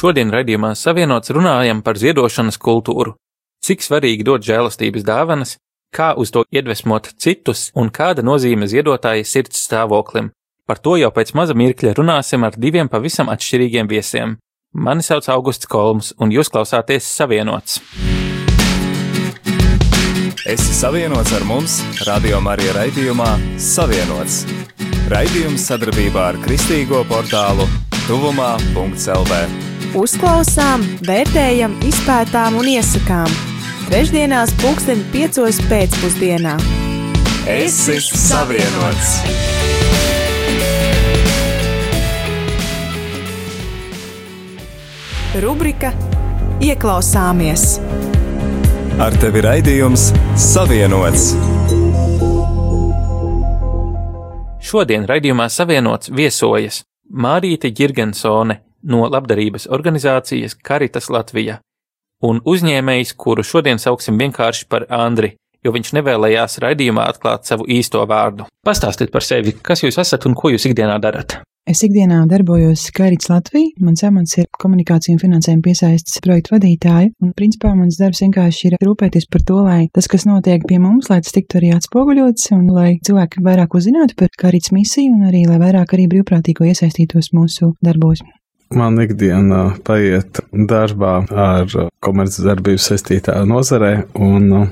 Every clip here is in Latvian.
Šodien raidījumā savienots runājam par ziedošanas kultūru. Cik svarīgi dot žēlastības dāvanas, kā uz to iedvesmot citus un kāda nozīme ziedotāja sirds stāvoklim. Par to jau pēc maza mirkļa runāsim ar diviem pavisam atšķirīgiem viesiem. Mani sauc Augusts Kolms, un jūs klausāties Savienots. Esi savienots ar mums, Radio Marija raidījumā Savienots. Raidījums sadarbībā ar Kristīgo portālu Tuvumā.CLV. Uzklausām, vērtējam, izpētām un iesakām. Trešdienās, pulksten piecos pēcpusdienā. Esi savienots! Rubrika Ieklausāmies! Ar tevi raidījums Savienots! Šodien raidījumā savienots viesojas Mārīte Girgensone no labdarības organizācijas Karitas Latvija un uzņēmējs, kuru šodien sauksim vienkārši par Andri, jo viņš nevēlējās raidījumā atklāt savu īsto vārdu. Pastāstiet par sevi, kas jūs esat un ko jūs ikdienā darat. Es ikdienā darbojos Skaidrs Latvijā. Mans amats ir komunikācija un finansējuma piesaistes projektu vadītāja. Un, principā, mans darbs vienkārši ir rūpēties par to, lai tas, kas notiek pie mums, lai tas tiktu arī atspoguļots un lai cilvēki vairāk uzzinātu par Karits misiju un arī, lai vairāk arī brīvprātīgo iesaistītos mūsu darbos. Man ikdiena paiet darbā ar komercdarbību saistītā nozarē, un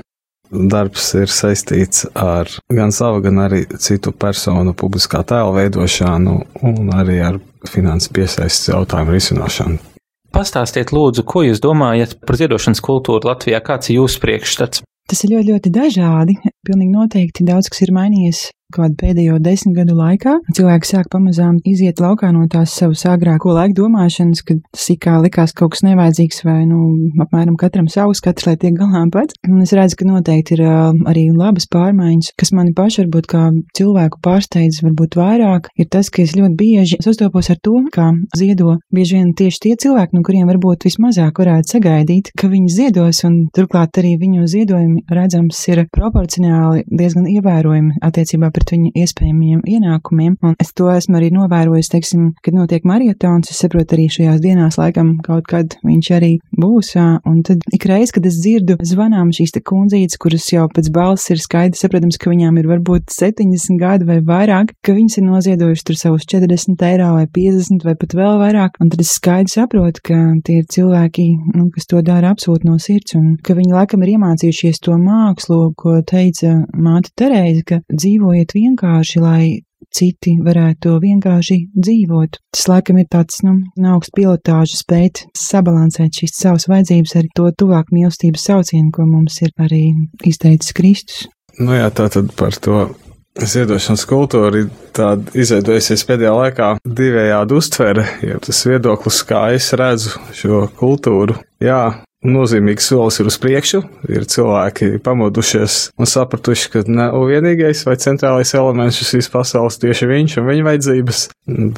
darbs ir saistīts ar gan savu, gan arī citu personu publiskā tēla veidošanu un arī ar finanses piesaistes jautājumu risināšanu. Pastāstiet, lūdzu, ko jūs domājat par ziedošanas kultūru Latvijā? Kāds ir jūsu priekšstats? Tas ir ļoti, ļoti dažādi. Pilnīgi noteikti daudz kas ir mainījies kādu pēdējo desmit gadu laikā. Cilvēki sāk pamazām iziet laukā no tās savas agrāko laiku domāšanas, kad tas ikā likās kaut kas nevajadzīgs vai, nu, apmēram katram savs, katrs, lai tiek galā pats. Un es redzu, ka noteikti ir arī labas pārmaiņas, kas mani paši varbūt kā cilvēku pārsteidz varbūt vairāk, ir tas, ka es ļoti bieži sastopos ar to, kā ziedo bieži vien tieši tie cilvēki, no kuriem varbūt vismazāk varētu sagaidīt, ka viņi ziedos, un turklāt arī viņu ziedojumi redzams ir proporcionāli diezgan ievērojami attiecībā pret viņu iespējamiem ienākumiem. Un es to esmu arī novērojis, teiksim, kad notiek marietons. Es saprotu, arī šajās dienās laikam kaut kad viņš arī būs. Un tad ikreiz, kad es dzirdu zvanām šīs te kundzītes, kuras jau pēc balss ir skaidrs, saprotams, ka viņām ir varbūt 70 gadi vai vairāk, ka viņas ir noziedojušas tur savus 40 eiro vai 50 vai pat vēl vairāk. Un tad es skaidri saprotu, ka tie ir cilvēki, nu, kas to dara absolūti no sirds un ka viņi laikam ir iemācījušies to mākslu, ko teica māte Terēze, ka dzīvojiet vienkārši, lai citi varētu vienkārši dzīvot. Tas laikam ir tāds, nu, augsts pilotāžu spēt sabalansēt šīs savas vajadzības ar to tuvāk mīlestības saucienu, ko mums ir arī izteicis Kristus. Nu jā, tā tad par to ziedošanas kultūra ir tāda izveidojusies pēdējā laikā divējādi uztvere, ja tas viedoklis, kā es redzu šo kultūru. Jā, nozīmīgs solis ir uz priekšu. Ir cilvēki pamodušies un sapratuši, ka nav vienīgais vai centrālais elements šīs visas pasaules tieši viņš un viņa vajadzības,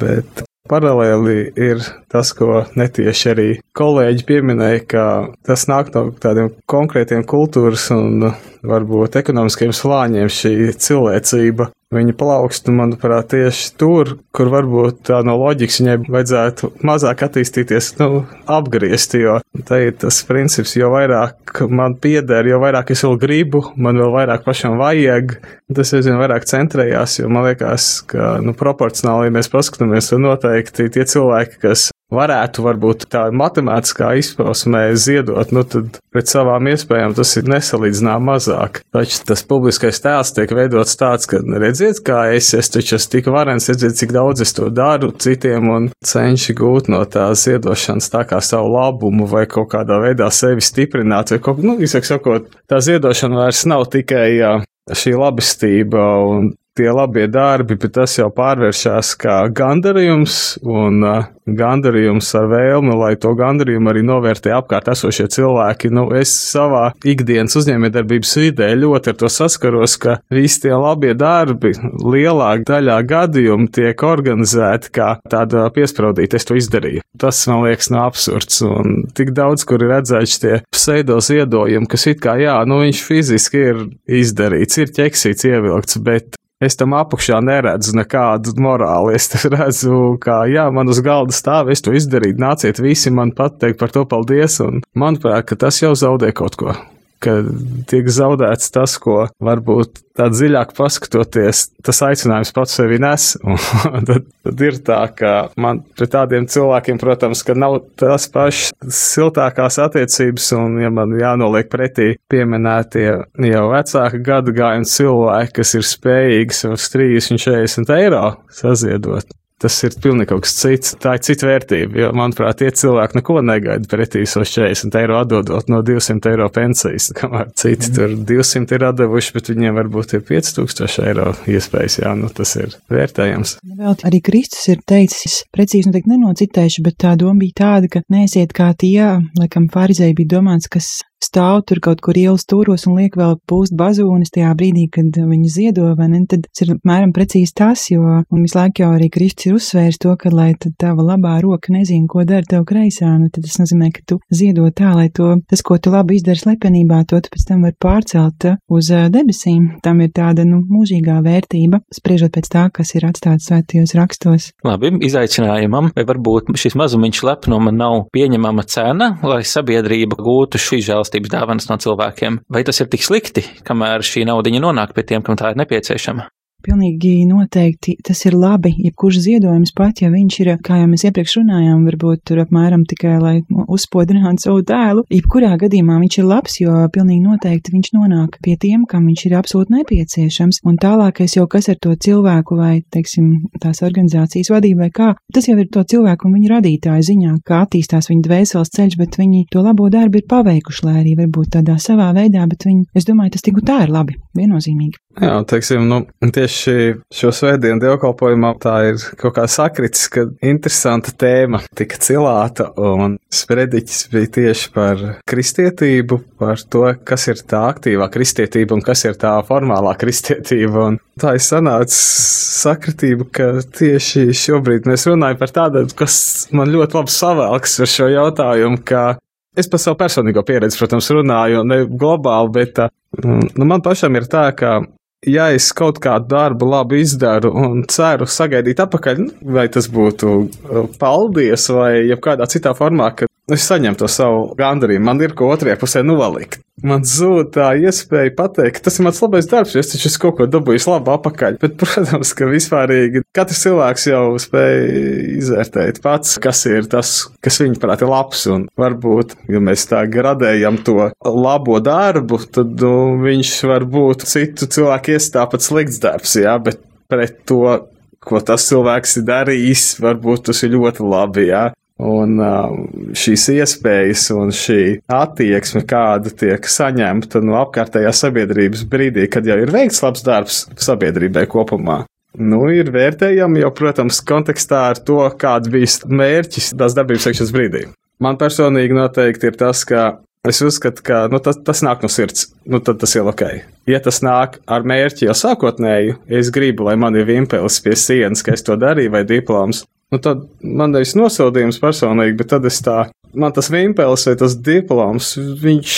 bet paralēli ir tas, ko netieši arī kolēģi pieminēja, ka tas nāk no tādiem konkrētiem kultūras un varbūt ekonomiskiem slāņiem šī cilvēcība. Viņa plaukst, manuprāt, tieši tur, kur varbūt tā no loģikas viņai vajadzētu mazāk attīstīties, nu, apgriezt, jo tā ir tas princips, jo vairāk man pieder, jo vairāk es vēl gribu, man vēl vairāk pašam vajag, tas aizvien vairāk centrējās, jo man liekas, ka, nu, proporcionāli, ja mēs paskatāmies, tad noteikti tie cilvēki, kas varētu varbūt tā matemātiskā izpausmē ziedot, nu tad pret savām iespējām tas ir nesalīdzinām mazāk. Taču tas publiskais tēls tiek veidots tāds, ka redziet, kā es, es taču esmu tik varens, redziet, cik daudz es to daru citiem un cenši gūt no tās ziedošanas tā kā savu labumu vai kaut kādā veidā sevi stiprināt vai kaut, nu, izsaka sakot, tā ziedošana vairs nav tikai šī labestība un tie labie darbi, bet tas jau pārvēršas kā gandarījums un uh, gandarījums ar vēlmi, lai to gandarījumu arī novērtē apkārt esošie cilvēki. Nu, es savā ikdienas uzņēmējdarbības vidē ļoti ar to saskaros, ka visi tie labie darbi lielākā daļā gadījumu tiek organizēti kā tāda piespraudīta, es to izdarīju. Tas man liekas no absurds un tik daudz, kur ir redzēts tie pseido ziedojumi, kas it kā jā, nu viņš fiziski ir izdarīts, ir ķeksīts ievilkts, bet es tam apakšā neredzu nekādu morāli. Es redzu, kā, jā, man uz galda stāv, es to izdarīju, nāciet visi man pateikt par to paldies, un manuprāt, ka tas jau zaudē kaut ko ka tiek zaudēts tas, ko varbūt tā dziļāk paskatoties, tas aicinājums pats sevi nes. Tad, tad ir tā, ka man pret tādiem cilvēkiem, protams, ka nav tās pašas siltākās attiecības, un ja man jānoliek pretī pieminētie jau vecāka gada gājuma cilvēki, kas ir spējīgi savus 30 un 40 eiro saziedot tas ir pilnīgi kaut kas cits. Tā ir cita vērtība. Jo, manuprāt, tie cilvēki neko negaida pretī sos 40 eiro atdodot no 200 eiro pensijas. Kamēr citi mm. tur 200 ir atdevuši, bet viņiem varbūt ir 5000 eiro iespējas. Jā, nu tas ir vērtējams. Vēl arī Kristus ir teicis, precīzi noteikti nenocitēšu, bet tā doma bija tāda, ka neesiet kā tie, laikam, farizēji bija domāts, kas stāv tur kaut kur ielas stūros un liek vēl pūst bazūnis tajā brīdī, kad viņi ziedo, vai ne, tad tas ir mēram precīzi tas, jo, un visu laiku jau arī Kristus ir uzsvērs to, ka, lai tad tava labā roka nezina, ko dara tev kreisā, nu tad tas nozīmē, ka tu ziedo tā, lai to, tas, ko tu labi izdari slepenībā, to tu pēc tam var pārcelt uz debesīm. Tam ir tāda, nu, mūžīgā vērtība, spriežot pēc tā, kas ir atstāts svētajos rakstos. Labi, izaicinājumam, vai varbūt šis mazumiņš lepnuma nav pieņemama cena, lai sabiedrība gūtu šī žēlstības mīlestības dāvanas no cilvēkiem. Vai tas ir tik slikti, kamēr šī naudiņa nonāk pie tiem, kam tā ir nepieciešama? Pilnīgi noteikti tas ir labi. Jebkurš ziedojums pat, ja viņš ir, kā jau mēs iepriekš runājām, varbūt tur apmēram tikai, lai uzspodrinātu savu dēlu, jebkurā gadījumā viņš ir labs, jo pilnīgi noteikti viņš nonāk pie tiem, kam viņš ir absolūti nepieciešams. Un tālākais jau kas ar to cilvēku vai, teiksim, tās organizācijas vadību vai kā, tas jau ir to cilvēku un viņa radītāju ziņā, kā attīstās viņa dvēseles ceļš, bet viņi to labo darbu ir paveikuši, lai arī varbūt tādā savā veidā, bet viņi, es domāju, tas tik un tā ir labi, viennozīmīgi. Jā, teiksim, nu, tieši šo svētdienu dievkalpojumā tā ir kaut kā sakritis, ka interesanta tēma tika cilāta, un sprediķis bija tieši par kristietību, par to, kas ir tā aktīvā kristietība un kas ir tā formālā kristietība. Un tā ir sanāca sakritība, ka tieši šobrīd mēs runājam par tādu, kas man ļoti labi savēlks ar šo jautājumu, ka Es par savu personīgo pieredzi, protams, runāju, ne globāli, bet nu, man pašam ir tā, ka ja es kaut kādu darbu labi izdaru un ceru sagaidīt atpakaļ, nu, vai tas būtu uh, paldies vai jebkādā citā formā, ka es saņemu to savu gandarījumu, man ir ko otrajā pusē novalikt. Man zūd tā iespēja pateikt, ka tas ir mans labais darbs, jo es taču esmu kaut ko dabūjis labu apakaļ. Bet, protams, ka vispārīgi katrs cilvēks jau spēj izvērtēt pats, kas ir tas, kas viņa prāt ir labs. Un varbūt, ja mēs tā gradējam to labo darbu, tad nu, viņš var būt citu cilvēku ies tāpat slikts darbs, jā, bet pret to, ko tas cilvēks ir darījis, varbūt tas ir ļoti labi, jā. Un šīs iespējas un šī attieksme, kāda tiek saņemta no apkārtējās sabiedrības brīdī, kad jau ir veikts labs darbs sabiedrībai kopumā, nu, ir vērtējama jau, protams, kontekstā ar to, kāds bija mērķis tās darbības veikšanas brīdī. Man personīgi noteikti ir tas, ka es uzskatu, ka nu, tas, tas nāk no sirds, nu, tad tas ir ok. Ja tas nāk ar mērķi jau sākotnēji, ja es gribu, lai man ir vimpelis pie sienas, ka es to darīju, vai diploms, Nu, tad man nevis nosodījums personīgi, bet tad es tā, man tas vimpelis vai tas diploms, viņš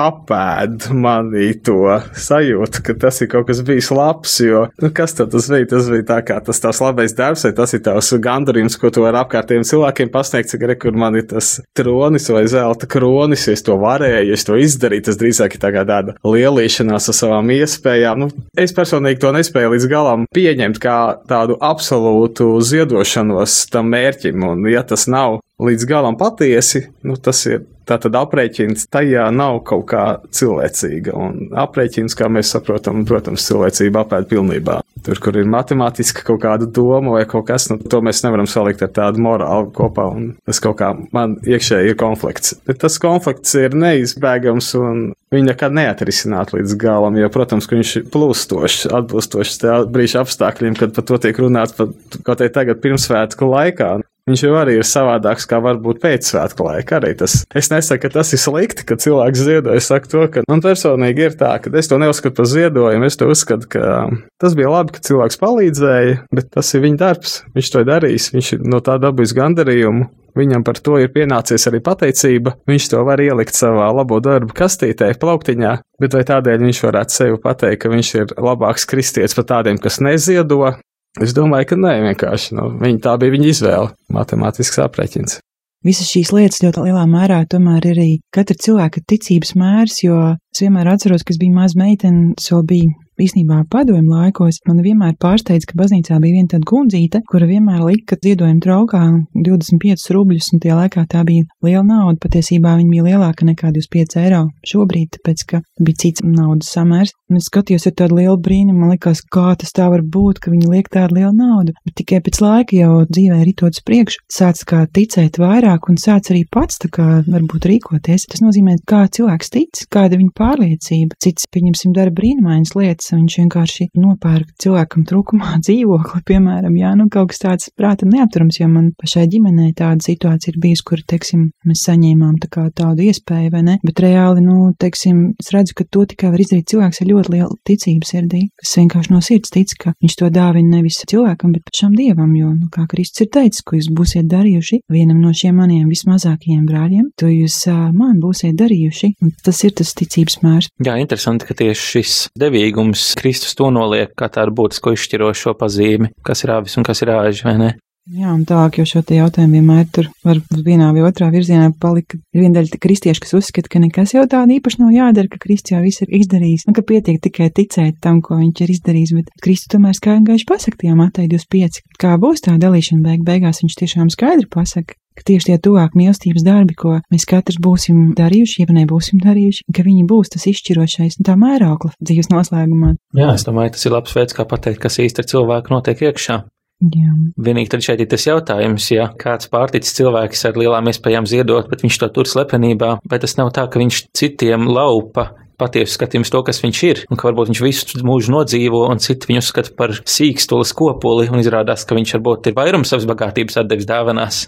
apēd manī to sajūtu, ka tas ir kaut kas bijis labs, jo, nu, kas tad tas bija? Tas bija tā kā tas tavs labais darbs, vai tas ir tavs gandarījums, ko tu vari apkārtējiem cilvēkiem pasniegt, cik re, kur man ir tas tronis vai zelta kronis, ja es to varēju, ja es to izdarīju, tas drīzāk ir tā kā tāda lielīšanās ar savām iespējām. Nu, es personīgi to nespēju līdz galam pieņemt kā tādu absolūtu ziedošanos tam mērķim, un ja tas nav līdz galam patiesi, nu, tas ir Tātad aprēķins tajā nav kaut kā cilvēcīga, un aprēķins, kā mēs saprotam, protams, cilvēcība apēd pilnībā. Tur, kur ir matemātiska kaut kāda doma vai kaut kas, nu, to mēs nevaram salikt ar tādu morālu kopā, un tas kaut kā man iekšēji ir konflikts. Bet tas konflikts ir neizbēgams, un viņi nekad neatrisināt līdz galam, jo, protams, viņš ir plūstošs, atbilstošs brīža apstākļiem, kad par to tiek runāts pat kaut arī tagad pirmsvētku laikā. Viņš jau arī ir savādāks kā varbūt pēcsvētku laika. Arī tas, es nesaku, ka tas ir slikti, ka cilvēks ziedo. Es saku to, ka man personīgi ir tā, ka es to neuzskatu par ziedojumu. Es to uzskatu, ka tas bija labi, ka cilvēks palīdzēja, bet tas ir viņa darbs. Viņš to darīs, viņš no tā dabūs gandarījumu. Viņam par to ir pienācies arī pateicība. Viņš to var ielikt savā labo darbu kastītē, plauktiņā, bet vai tādēļ viņš varētu sevi pateikt, ka viņš ir labāks kristietis par tādiem, kas neziedo? Es domāju, ka nē, vienkārši nu, viņa, tā bija viņa izvēle, matemātisks aprēķins. Visas šīs lietas ļoti lielā mērā tomēr ir arī katra cilvēka ticības mērs, jo es vienmēr atceros, ka es biju maza meitene, es vēl biju īstenībā padomju laikos man vienmēr pārsteidz, ka baznīcā bija viena tāda kundzīte, kura vienmēr lika ziedojumu traukā 25 rubļus, un tajā laikā tā bija liela nauda. Patiesībā viņa bija lielāka nekā 25 eiro šobrīd, tāpēc, ka bija cits naudas samērs. Un es skatījos ar tādu lielu brīnumu, man likās, kā tas tā var būt, ka viņi liek tādu lielu naudu. Bet tikai pēc laika jau dzīvē ritot uz priekšu, sāc kā ticēt vairāk un sāc arī pats tā kā varbūt rīkoties. Tas nozīmē, kā cilvēks tic, kāda viņa pārliecība. Cits, pieņemsim, dara brīnumainas lietas, lietas, viņš vienkārši nopērk cilvēkam trūkumā dzīvokli, piemēram, jā, nu kaut kas tāds prātam neapturams, jo man pašai ģimenei tāda situācija ir bijusi, kur, teiksim, mēs saņēmām tā kā tādu iespēju, vai ne, bet reāli, nu, teiksim, es redzu, ka to tikai var izdarīt cilvēks ar ļoti lielu ticību sirdī, kas vienkārši no sirds tic, ka viņš to dāvina nevis cilvēkam, bet pašam dievam, jo, nu, kā Kristus ir teicis, ko jūs būsiet darījuši vienam no šiem maniem vismazākajiem brāļiem, to jūs uh, man būsiet darījuši, un tas ir tas ticības mērs. Jā, interesanti, ka tieši šis devīgums mums Kristus to noliek kā tādu būtisku izšķirošo pazīmi, kas ir āvis un kas ir āži, vai ne? Jā, un tālāk jau šo te jautājumu vienmēr tur var vienā vai otrā virzienā palikt. Ir viena daļa kristieši, kas uzskata, ka nekas jau tāda īpaši nav jādara, ka Kristus jau viss ir izdarījis, un ka pietiek tikai ticēt tam, ko viņš ir izdarījis, bet Kristus tomēr skaidri gaiši pasaka tajā Matai 25, kā būs tā dalīšana beig beigās, viņš tiešām skaidri pasaka, ka tieši tie tuvāk mīlestības darbi, ko mēs katrs būsim darījuši, ja nebūsim darījuši, ka viņi būs tas izšķirošais un tā mēraukla dzīves noslēgumā. Jā, es domāju, tas ir labs veids, kā pateikt, kas īsti ar cilvēku notiek iekšā. Jā. Vienīgi tad šeit ir tas jautājums, ja kāds pārticis cilvēks ar lielām iespējām ziedot, bet viņš to tur slepenībā, vai tas nav tā, ka viņš citiem laupa patiesu skatījums to, kas viņš ir, un ka varbūt viņš visu mūžu nodzīvo, un citi viņu uzskata par sīkstuli skopuli, un izrādās, ka viņš varbūt ir vairums savas bagātības atdevis dāvanās.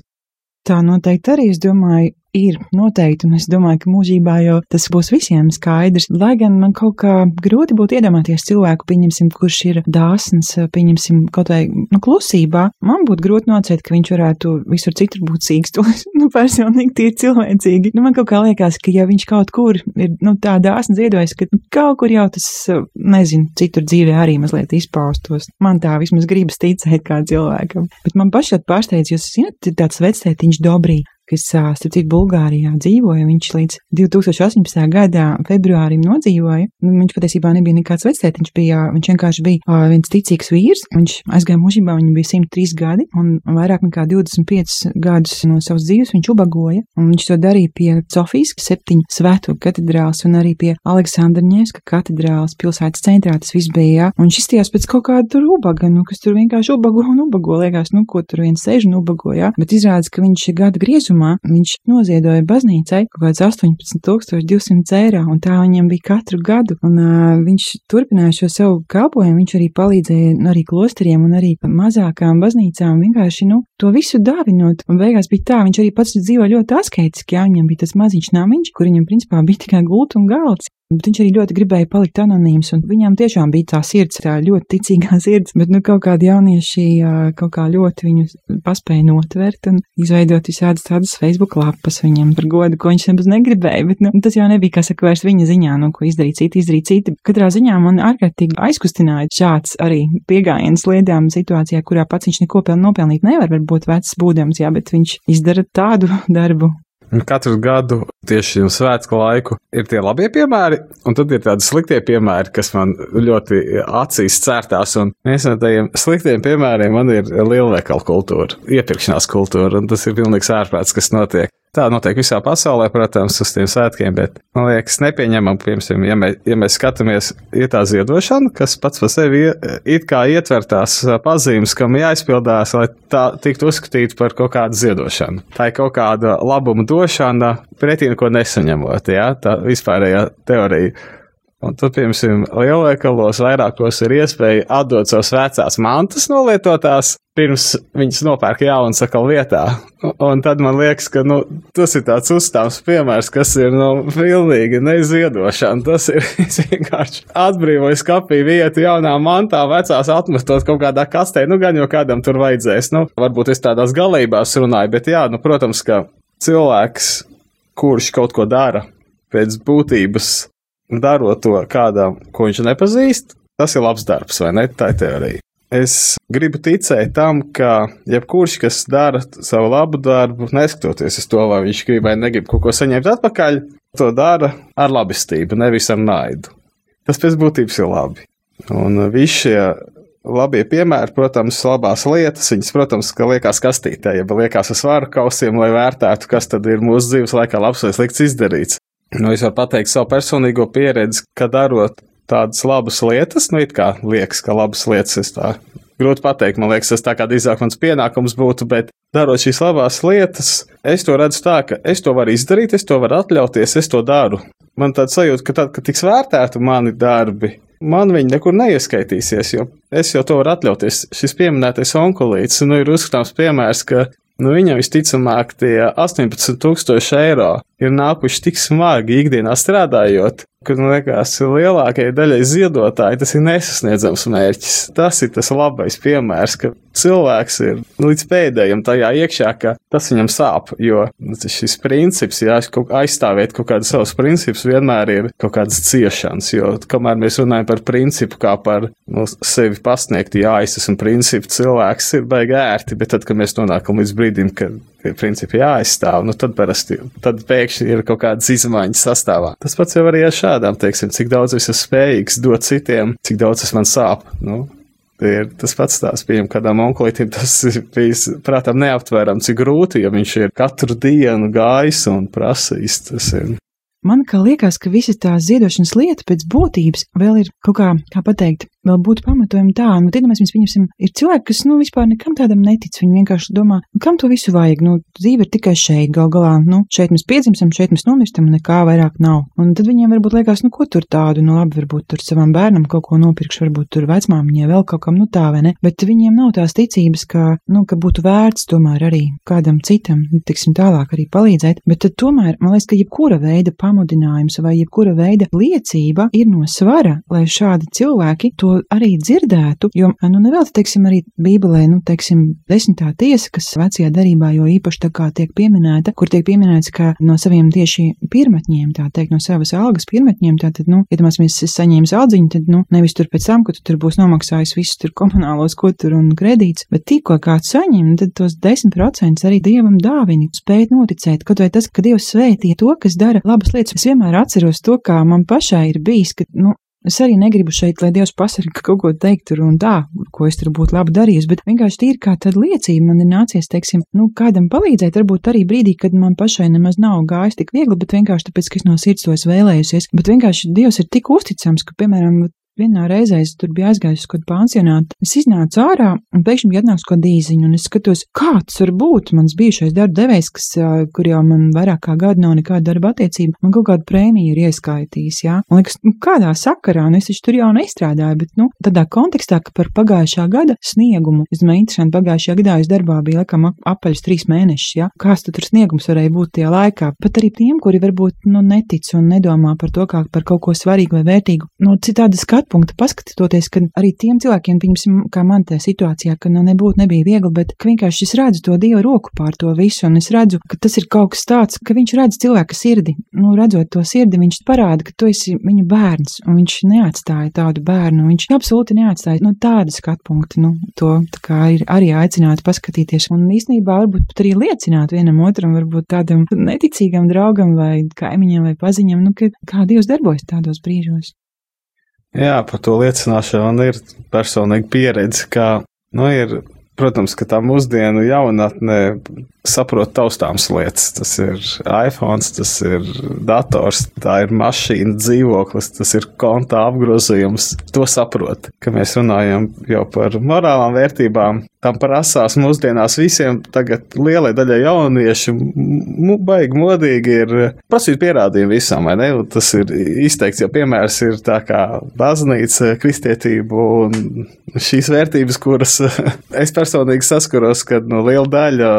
Tā noteikti arī, es domāju, ir noteikti, un es domāju, ka mūžībā jau tas būs visiem skaidrs. Lai gan man kaut kā grūti būtu iedomāties cilvēku, pieņemsim, kurš ir dāsns, pieņemsim, kaut vai nu, klusībā, man būtu grūti nocēt, ka viņš varētu visur citur būt sīkstulis. nu, personīgi tie ir cilvēcīgi. Nu, man kaut kā liekas, ka ja viņš kaut kur ir nu, tā dāsni ziedojis, ka kaut kur jau tas, nezinu, citur dzīvē arī mazliet izpaustos. Man tā vismaz gribas ticēt kā cilvēkam. Bet man pašai pārsteidz, jo, zināt, tāds vectētiņš Dobrī kas, starp citu, Bulgārijā dzīvoja. Viņš līdz 2018. gada februārim nodzīvoja. Nu, viņš patiesībā nebija nekāds vecēts, viņš, bija, viņš vienkārši bija viens ticīgs vīrs. Viņš aizgāja mūžībā, viņam bija 103 gadi, un vairāk nekā 25 gadus no savas dzīves viņš ubagoja. Viņš to darīja pie Sofijas septiņu svētu katedrāls un arī pie Aleksandra Ņēska katedrāls pilsētas centrā. Tas viss bija, jā. Un šis tījās pēc kaut kāda tur ubaga, nu, kas tur vienkārši ubago un ubago. Liekas, nu, ko tur viens sēž un ubago, jā. Bet izrādās, ka viņš gada griezumā sākumā viņš noziedoja baznīcai kaut kāds 18,200 eiro, un tā viņam bija katru gadu. Un uh, viņš turpināja šo savu kalpošanu, viņš arī palīdzēja arī klosteriem un arī mazākām baznīcām vienkārši, nu, to visu dāvinot. Un beigās bija tā, viņš arī pats dzīvo ļoti asketiski, jā, viņam bija tas maziņš namiņš, kur viņam principā bija tikai gulta un galds. Bet viņš arī ļoti gribēja palikt anonīms, un viņam tiešām bija tā sirds, tā ļoti ticīgā sirds, bet nu kaut kādi jaunieši kaut kā ļoti viņu paspēja notvert un izveidot visādas tādas Facebook lapas viņam par godu, ko viņš nemaz negribēja, bet nu, tas jau nebija, kā saka, vairs viņa ziņā, nu, ko izdarīt citi, izdarīt citi. Katrā ziņā man ārkārtīgi aizkustināja šāds arī piegājiens lietām situācijā, kurā pats viņš neko nopelnīt nevar, varbūt vecs būdams, jā, bet viņš izdara tādu darbu, Katru gadu tieši šim svētku laiku ir tie labie piemēri, un tad ir tādi sliktie piemēri, kas man ļoti acīs cērtās. Un viens no tādiem sliktiem piemēriem man ir lielveikalu kultūra, iepirkšanās kultūra, un tas ir pilnīgs ārprāts, kas notiek. Tā notiek visā pasaulē, protams, uz tiem svētkiem, bet man liekas, nepieņemam, piemēram, ja, mē, ja mēs skatāmies, ir tā ziedošana, kas pats par sevi it kā ietver tās pazīmes, kam jāizpildās, lai tā tiktu uzskatīta par kaut kādu ziedošanu. Tā ir kaut kāda labuma došana pretī neko nesaņemot, jā, tā vispārējā teorija. Un tad, piemēram, lielveikalos vairākos ir iespēja atdot savas vecās mantas nolietotās, pirms viņas nopērk jaunas atkal vietā. Un tad man liekas, ka nu, tas ir tāds uzstāvs piemērs, kas ir nu, pilnīgi neizviedošana. Tas ir vienkārši atbrīvojis kapī vietu jaunā mantā, vecās atmetot kaut kādā kastē. Nu, gan jau kādam tur vajadzēs. Nu, varbūt es tādās galībās runāju, bet jā, nu, protams, ka cilvēks, kurš kaut ko dara pēc būtības darot to kādam, ko viņš nepazīst, tas ir labs darbs, vai ne? Tā ir teorija. Es gribu ticēt tam, ka jebkurš, kas dara savu labu darbu, neskatoties uz to, vai viņš grib vai negrib kaut ko saņemt atpakaļ, to dara ar labestību, nevis ar naidu. Tas pēc būtības ir labi. Un visi šie labie piemēri, protams, labās lietas, viņas, protams, ka liekas kastītē, ja liekas uz svāru kausiem, lai vērtētu, kas tad ir mūsu dzīves laikā labs vai slikts izdarīts. Nu, es varu pateikt savu personīgo pieredzi, ka darot tādas labas lietas, nu, it kā liekas, ka labas lietas es tā grūti pateikt. Man liekas, tas tā kā drīzāk mans pienākums būtu, bet darot šīs labās lietas, es to redzu tā, ka es to varu izdarīt, es to varu atļauties, es to daru. Man tāds sajūta, ka tad, kad tiks vērtēti mani darbi, man viņi nekur neieskaitīsies, jo es jau to varu atļauties. Šis pieminētais onkulīts, nu, ir uzskatāms piemērs, ka nu, viņam visticamāk tie 18,000 eiro ir nākuši tik smagi ikdienā strādājot, ka, man liekas, lielākajai daļai ziedotāji tas ir nesasniedzams mērķis. Tas ir tas labais piemērs, ka cilvēks ir līdz pēdējiem tajā iekšā, ka tas viņam sāp, jo šis princips, jā, aizstāvēt kaut kādus savus principus vienmēr ir kaut kādas ciešanas, jo kamēr mēs runājam par principu kā par nu, sevi pasniegt, jā, es esmu principu cilvēks, ir baigi ērti, bet tad, kad mēs nonākam līdz brīdim, kad principi jāaizstāv, nu tad parasti, tad pēkšņi ir kaut kādas izmaiņas sastāvā. Tas pats jau arī ar šādām, teiksim, cik daudz es esmu spējīgs dot citiem, cik daudz tas man sāp. Nu, Ir tas pats tās, piemēram, kādam onkulītam tas bijis, prātām, neaptverami, cik grūti, ja viņš ir katru dienu gājis un prasījis. Tas ir Man kā liekas, ka visa tā ziedošanas lieta pēc būtības vēl ir kaut kā, kā pateikt, vēl būtu pamatojumi tā, nu, iedomāsimies, mēs pieņemsim, ir cilvēki, kas, nu, vispār nekam tādam netic, viņi vienkārši domā, nu, kam to visu vajag, nu, dzīve ir tikai šeit, gal galā, nu, šeit mēs piedzimstam, šeit mēs nomirstam, un nekā vairāk nav. Un tad viņiem varbūt liekas, nu, ko tur tādu, nu, labi, varbūt tur savam bērnam kaut ko nopirkšu, varbūt tur vecmāmiņai vēl kaut kam, nu, tā vai ne, bet viņiem nav tās ticības, ka, nu, ka būtu vērts tomēr arī kādam citam, nu, tiksim, tālāk arī palīdzēt, bet tad tomēr, man liekas, ka jebkura veida pamudinājums vai jebkura veida liecība ir no svara, lai šādi cilvēki to arī dzirdētu, jo, nu, nevēl, teiksim, arī Bībelē, nu, teiksim, desmitā tiesa, kas vecajā darībā jo īpaši tā kā tiek pieminēta, kur tiek pieminēts, ka no saviem tieši pirmatņiem, tā teikt, no savas algas pirmatņiem, tātad, nu, iedomāsimies, es saņēmu aldziņu, tad, nu, nevis tur pēc tam, ka tu tur būs nomaksājis visus tur komunālos, ko tur un kredīts, bet tikko kāds saņem, tad tos 10% arī Dievam dāvini, spēt noticēt, kaut vai tas, ka Dievs svētīja to, kas dara labas lietas. Es vienmēr atceros to, kā man pašai ir bijis, ka, nu, Es arī negribu šeit, lai Dievs pasaka kaut ko teikt tur un tā, ko es tur būtu labi darījis, bet vienkārši tīri kā tāda liecība man ir nācies, teiksim, nu, kādam palīdzēt, varbūt arī brīdī, kad man pašai nemaz nav gājis tik viegli, bet vienkārši tāpēc, ka es no sirds to esmu vēlējusies. Bet vienkārši Dievs ir tik uzticams, ka, piemēram, vienā reizē es tur biju aizgājis uz kādu pansionātu. Es iznācu ārā un pēkšņi bija atnāks kaut dīziņu, un es skatos, kā tas var būt. Mans bijušais darba devējs, kas, kur jau man vairāk kā gadu nav nekāda darba attiecība, man kaut kādu prēmiju ir ieskaitījis, jā. Man liekas, nu, kādā sakarā, un es taču tur jau neizstrādāju, bet, nu, tādā kontekstā, ka par pagājušā gada sniegumu, es domāju, interesanti, pagājušajā gadā es darbā biju, laikam, apaļus trīs mēnešus, jā. Kāds tur sniegums varēja būt tajā laikā? Pat arī tiem, kuri varbūt, nu, netic un nedomā par to kā par kaut ko svarīgu vai vērtīgu, nu, citādi skatu punktu paskatoties, ka arī tiem cilvēkiem, pieņemsim, kā man tajā situācijā, ka nu, nebūtu nebija viegli, bet vienkārši es redzu to Dieva roku pār to visu, un es redzu, ka tas ir kaut kas tāds, ka viņš redz cilvēka sirdi. Nu, redzot to sirdi, viņš parāda, ka tu esi viņa bērns, un viņš neatstāja tādu bērnu, viņš absolūti neatstāja no nu, tāda skatu punkta, nu, to kā ir arī aicināti paskatīties, un īstenībā varbūt pat arī liecināt vienam otram, varbūt tādam neticīgam draugam vai kaimiņam vai paziņam, nu, ka kā Dievs darbojas tādos brīžos. Jā, par to liecināšanu ir personīga pieredze, ka, nu, ir, protams, ka tā mūsdienu jaunatnē saprot taustāms lietas. Tas ir iPhone, tas ir dators, tā ir mašīna, dzīvoklis, tas ir konta apgrozījums. To saprot, ka mēs runājam jau par morālām vērtībām. Tam prasās mūsdienās visiem, tagad lielai daļai jauniešu, baigi modīgi ir prasīt pierādījumu visam, vai ne? Un tas ir izteikts, jo piemērs ir tā kā baznīca, kristietība un šīs vērtības, kuras es personīgi saskaros, kad no liela daļa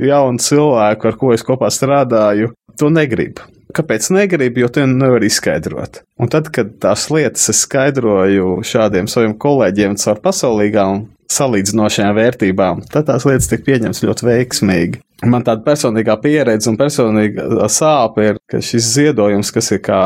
jaunu cilvēku, ar ko es kopā strādāju, to negrib. Kāpēc negribu, jo to nevar izskaidrot. Un tad, kad tās lietas es skaidroju šādiem saviem kolēģiem caur pasaulīgām salīdzinošajām vērtībām, tad tās lietas tiek pieņemtas ļoti veiksmīgi. Man tāda personīgā pieredze un personīga sāpe ir, ka šis ziedojums, kas ir kā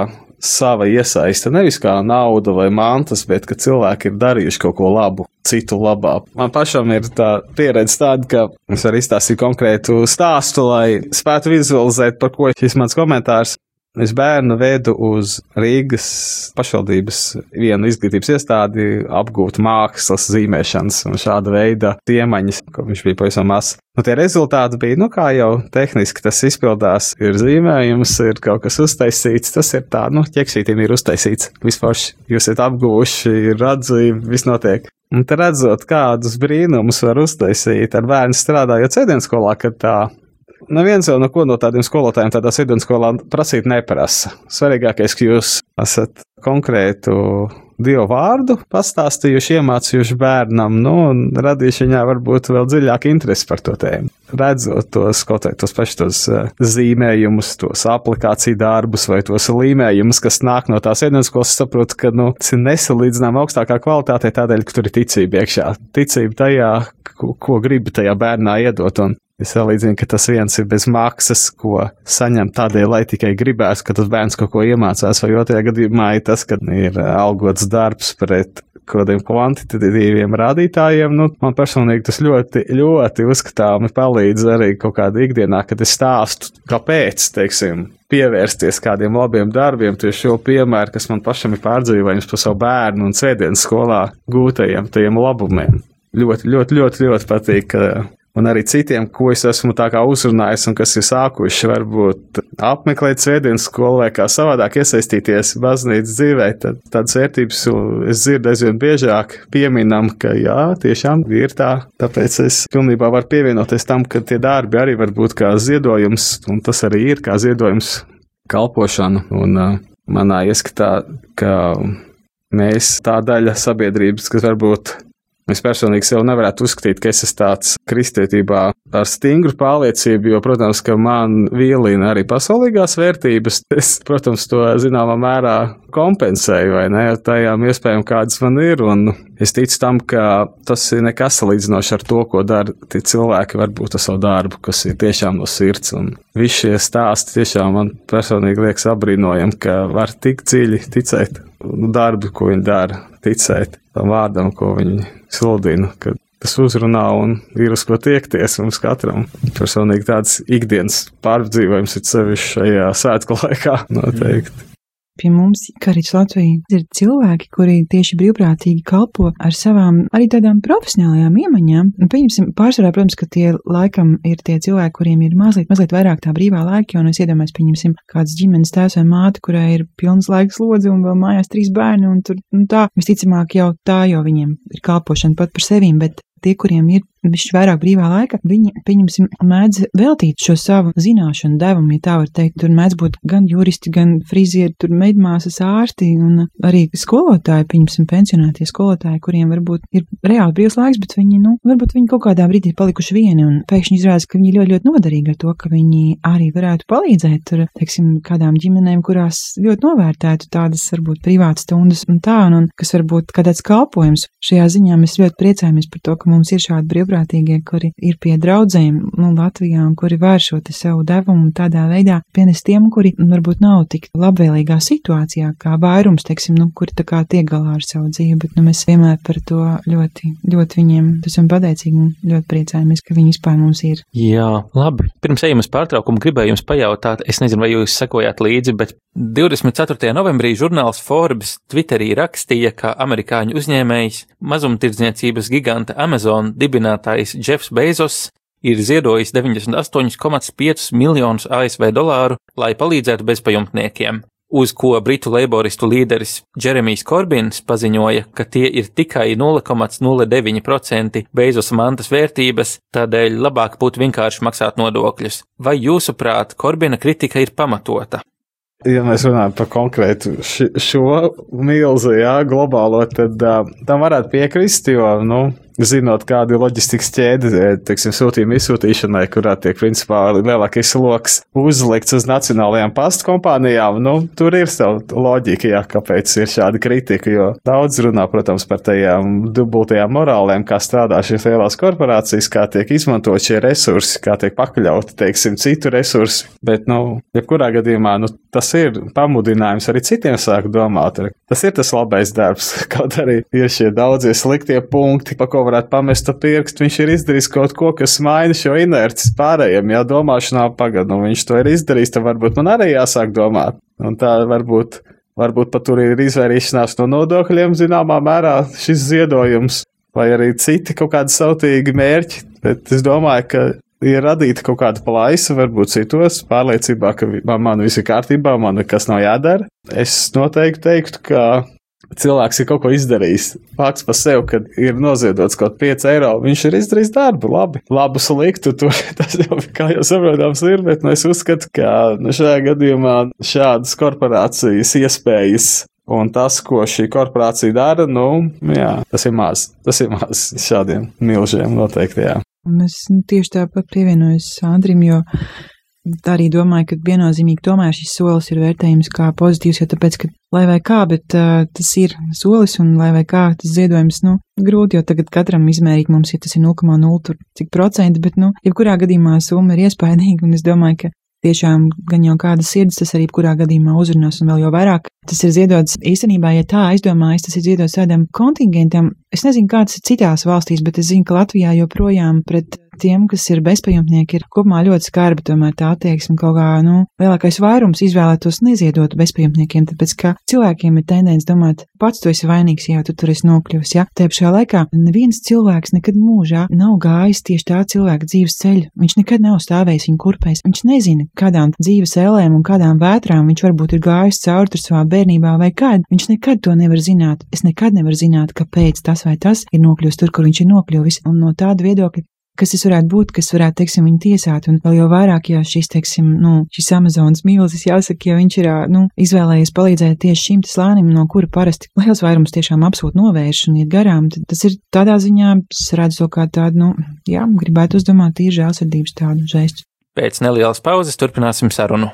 sava iesaiste, nevis kā nauda vai mantas, bet ka cilvēki ir darījuši kaut ko labu citu labā. Man pašam ir tā pieredze tāda, ka es varu izstāstīt konkrētu stāstu, lai spētu vizualizēt, par ko šis mans komentārs. Es bērnu vedu uz Rīgas pašvaldības vienu izglītības iestādi apgūt mākslas zīmēšanas un šāda veida tiemaņas, ko viņš bija pavisam mazs. Nu, tie rezultāti bija, nu, kā jau tehniski tas izpildās, ir zīmējums, ir kaut kas uztaisīts, tas ir tā, nu, ķeksītim ir uztaisīts, vispār jūs esat apguvuši, ir atzīme, viss notiek. Un te redzot, kādus brīnumus var uztaisīt ar bērnu strādājot sēdienskolā, kad tā Neviens jau neko no tādiem skolotājiem tādā sēdenskolā prasīt neprasa. Svarīgākais, ka jūs esat konkrētu dievu vārdu pastāstījuši, iemācījuši bērnam, nu, un radījuši viņā varbūt vēl dziļāku interesi par to tēmu. Redzot tos kaut vai tos pašus tos uh, zīmējumus, tos aplikāciju darbus vai tos līmējumus, kas nāk no tās ēdienas, saprotu, ka, nu, tas ir nesalīdzinām augstākā kvalitātē tādēļ, ka tur ir ticība iekšā. Ticība tajā, ko, ko gribi tajā bērnā iedot, un Es salīdzinu, ka tas viens ir bez maksas, ko saņem tādēļ, lai tikai gribēs, ka tas bērns kaut ko iemācās, vai otrajā gadījumā ir tas, ka ir algots darbs pret kādiem kvantitatīviem rādītājiem. Nu, man personīgi tas ļoti, ļoti uzskatāmi palīdz arī kaut kādā ikdienā, kad es stāstu, kāpēc, teiksim, pievērsties kādiem labiem darbiem, tieši šo piemēru, kas man pašam ir pārdzīvojums par savu bērnu un sēdienas skolā gūtajiem tajiem labumiem. Ļoti, ļoti, ļoti, ļoti patīk, ka un arī citiem, ko es esmu tā kā uzrunājis un kas ir sākuši varbūt apmeklēt svētdienas skolu vai kā savādāk iesaistīties baznīcas dzīvē, tad tādas vērtības es dzirdu aizvien biežāk pieminam, ka jā, tiešām ir tā. Tāpēc es pilnībā varu pievienoties tam, ka tie darbi arī var būt kā ziedojums, un tas arī ir kā ziedojums kalpošanu. Un uh, manā ieskatā, ka mēs tā daļa sabiedrības, kas varbūt Es personīgi sev nevarētu uzskatīt, ka es esmu tāds kristietībā ar stingru pārliecību, jo, protams, ka man vīlina arī pasaulīgās vērtības. Es, protams, to zināmā mērā kompensēju vai ne ar tajām iespējām, kādas man ir, un es ticu tam, ka tas ir nekas salīdzinoši ar to, ko dara tie cilvēki varbūt ar savu darbu, kas ir tiešām no sirds, un visi šie stāsti tiešām man personīgi liekas apbrīnojami, ka var tik dziļi ticēt darbu, ko viņi dara, ticēt tam vārdam, ko viņi sludina, ka tas uzrunā un ir uz ko tiekties mums katram. Personīgi tāds ikdienas pārdzīvojums ir sevišķi šajā svētku laikā noteikti. Mm. Pie mums, Karits Latvija, ir cilvēki, kuri tieši brīvprātīgi kalpo ar savām arī tādām profesionālajām iemaņām. Pieņemsim, pārsvarā, protams, ka tie laikam ir tie cilvēki, kuriem ir mazliet, mazliet vairāk tā brīvā laika, jo, nu, es iedomājos, pieņemsim, kāds ģimenes tēvs vai māte, kurai ir pilns laiks lodzi un vēl mājās trīs bērni, un tur, nu, tā, visticamāk jau tā, jo viņiem ir kalpošana pat par sevīm, bet tie, kuriem ir bišķi vairāk brīvā laika, viņi, pieņemsim, mēdz veltīt šo savu zināšanu devumu, ja tā var teikt. Tur mēdz būt gan juristi, gan frizieri, tur meidmāsas ārsti un arī skolotāji, pieņemsim, pensionētie skolotāji, kuriem varbūt ir reāli brīvs laiks, bet viņi, nu, varbūt viņi kaut kādā brīdī palikuši vieni un pēkšņi izrādās, ka viņi ļoti, ļoti noderīgi ar to, ka viņi arī varētu palīdzēt tur, teiksim, kādām ģimenēm, kurās ļoti novērtētu tādas, varbūt, privātas stundas un tā, un, un kas varbūt kā tāds kalpojums. Šajā ziņā mēs ļoti priecājamies par to, ka mums ir šādi brīvprātīgi brīvprātīgie, kuri ir pie draudzēm nu, Latvijā un kuri var šo savu devumu tādā veidā pienest tiem, kuri varbūt nav tik labvēlīgā situācijā kā vairums, teiksim, nu, kuri tā kā tiek galā ar savu dzīvi, bet nu, mēs vienmēr par to ļoti, ļoti viņiem esam pateicīgi un ļoti priecājamies, ka viņi vispār mums ir. Jā, labi. Pirms ejam uz pārtraukumu, gribēju jums pajautāt, es nezinu, vai jūs sekojāt līdzi, bet 24. novembrī žurnāls Forbes Twitterī rakstīja, ka amerikāņu uzņēmējs mazumtirdzniecības giganta Amazon dibinātājs Jeffs Bezos ir ziedojis 98,5 miljonus ASV dolāru, lai palīdzētu bezpajumtniekiem. uz ko britu leiboristu līderis Džeremijs Korbins paziņoja, ka tie ir tikai 0,09% Beizos mantas vērtības, tādēļ labāk būtu vienkārši maksāt nodokļus. Vai jūsuprāt, Korbina kritika ir pamatota? ja mēs runājam par konkrētu šo milzu, jā, globālo, tad uh, tam varētu piekrist, jo, nu, zinot, kāda ir loģistikas ķēde, teiksim, sūtījuma izsūtīšanai, kurā tiek, principā, lielākais sloks uzlikts uz nacionālajām pastu kompānijām, nu, tur ir sava loģika, jā, kāpēc ir šāda kritika, jo daudz runā, protams, par tajām dubultajām morālēm, kā strādā šīs lielās korporācijas, kā tiek izmantot šie resursi, kā tiek pakļauti, teiksim, citu resursi, bet, nu, jebkurā gadījumā, nu, tas ir pamudinājums arī citiem sākt domāt. Tas ir tas labais darbs, kaut arī ir šie daudzie sliktie punkti, pa ko varētu pamest pirkstu. Viņš ir izdarījis kaut ko, kas maina šo inerci pārējiem, jā, domāšanā pagad, nu viņš to ir izdarījis, tad varbūt man arī jāsāk domāt. Un tā varbūt, varbūt pat tur ir izvairīšanās no nodokļiem zināmā mērā šis ziedojums, vai arī citi kaut kādi sautīgi mērķi. Bet es domāju, ka ir radīta kaut kāda plaisa, varbūt citos, pārliecībā, ka man viss ir kārtībā, man nekas nav jādara. Es noteikti teiktu, ka cilvēks ir kaut ko izdarījis. Fakts par sevi, ka ir noziedots kaut 5 eiro, viņš ir izdarījis darbu, labi. Labu sliktu, tur tas jau, kā jau saprotams, ir, bet nu, es uzskatu, ka nu, šajā gadījumā šādas korporācijas iespējas Un tas, ko šī korporācija dara, nu, jā, tas ir maz. Tas ir maz šādiem milžiem noteikti, jā. Un es nu, tieši tāpat pievienojos Andrim, jo arī domāju, ka viennozīmīgi tomēr šis solis ir vērtējums kā pozitīvs, jo tāpēc, ka lai vai kā, bet uh, tas ir solis un lai vai kā tas ziedojums, nu, grūti, jo tagad katram izmērīt mums, ja tas ir 0,0 tur cik procenti, bet, nu, jebkurā gadījumā summa ir iespaidīga un es domāju, ka tiešām gan jau kādas sirds tas arī kurā gadījumā uzrunās un vēl jau vairāk. Tas ir ziedots īstenībā, ja tā aizdomājas, tas ir ziedots tādam kontingentam. Es nezinu, kā tas ir citās valstīs, bet es zinu, ka Latvijā joprojām pret tiem, kas ir bezpajumtnieki, ir kopumā ļoti skarba tomēr tā attieksme kaut kā, nu, lielākais vairums izvēlētos neziedot bezpajumtniekiem, tāpēc, ka cilvēkiem ir tendence domāt, pats tu esi vainīgs, ja tu tur esi nokļuvis, ja. Te pašā laikā neviens cilvēks nekad mūžā nav gājis tieši tā cilvēka dzīves ceļu. Viņš nekad nav stāvējis viņa kurpēs. Viņš nezina, kādām dzīves ēlēm un kādām vētrām viņš varbūt ir gājis cauri tur savā bērnībā vai kad. Viņš nekad to nevar zināt. Es nekad nevaru zināt, kāpēc tas vai tas ir nokļuvis tur, kur viņš ir nokļuvis. Un no tāda viedokļa kas tas varētu būt, kas varētu, teiksim, viņu tiesāt, un vēl jau vairāk, ja šis, teiksim, nu, šis Amazonas mīlis, jāsaka, ja viņš ir, nu, izvēlējies palīdzēt tieši šim slānim, no kura parasti liels vairums tiešām absolūti novērš un iet garām, tad tas ir tādā ziņā, es redzu to kā tādu, nu, jā, gribētu uzdomāt tīri žēlsirdības tādu žēstu. Pēc nelielas pauzes turpināsim sarunu.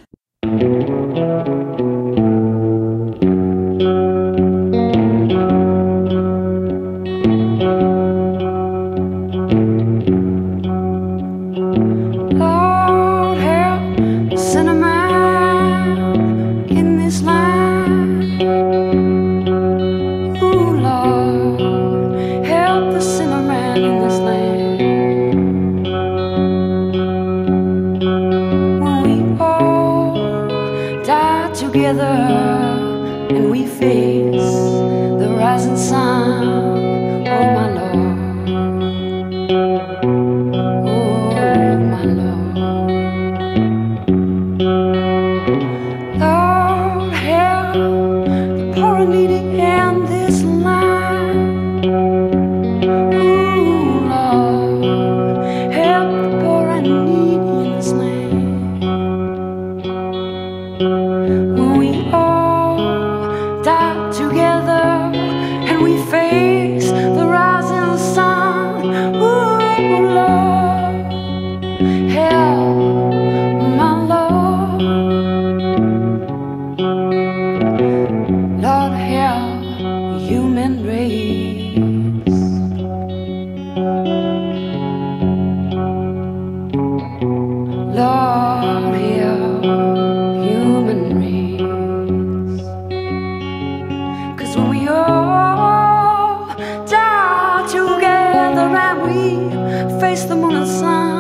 we face the moon and sun.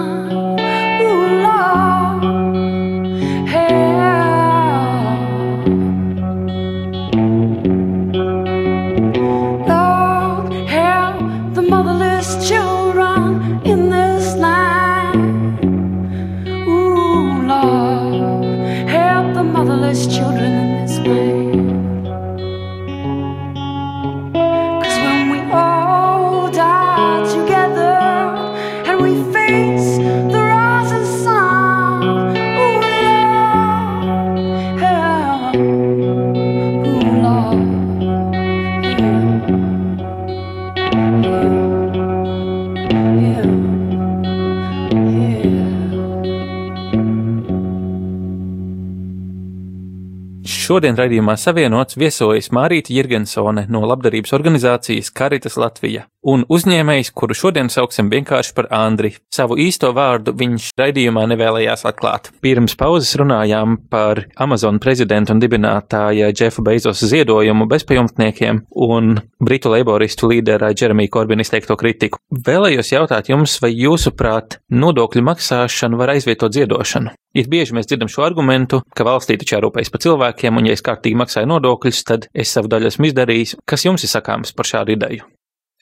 Šodien raidījumā savienots viesojas Mārīta Jirgensone no labdarības organizācijas Karitas Latvija un uzņēmējs, kuru šodien sauksim vienkārši par Andri. Savu īsto vārdu viņš raidījumā nevēlējās atklāt. Pirms pauzes runājām par Amazon prezidenta un dibinātāja Džefa Beizos ziedojumu bezpajumtniekiem un britu laboristu līdera Jeremija Korbina izteikto kritiku. Vēlējos jautāt jums, vai jūsuprāt nodokļu maksāšana var aizvietot ziedošanu? Ir bieži mēs dzirdam šo argumentu, ka valstī taču jārūpējas par cilvēkiem, un ja es kārtīgi maksāju nodokļus, tad es savu daļu esmu izdarījis. Kas jums ir sakāms par šādu ideju?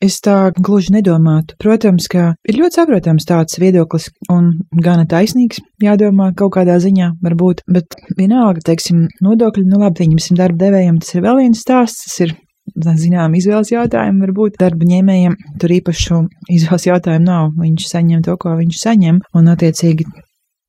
Es tā gluži nedomātu. Protams, ka ir ļoti saprotams tāds viedoklis un gana taisnīgs, jādomā kaut kādā ziņā varbūt, bet vienalga, teiksim, nodokļi, nu labi, viņam darba devējiem tas ir vēl viens stāsts, tas ir zinām, izvēles jautājumu, varbūt darba ņēmējiem tur īpašu izvēles jautājumu nav. Viņš saņem to, ko viņš saņem, un attiecīgi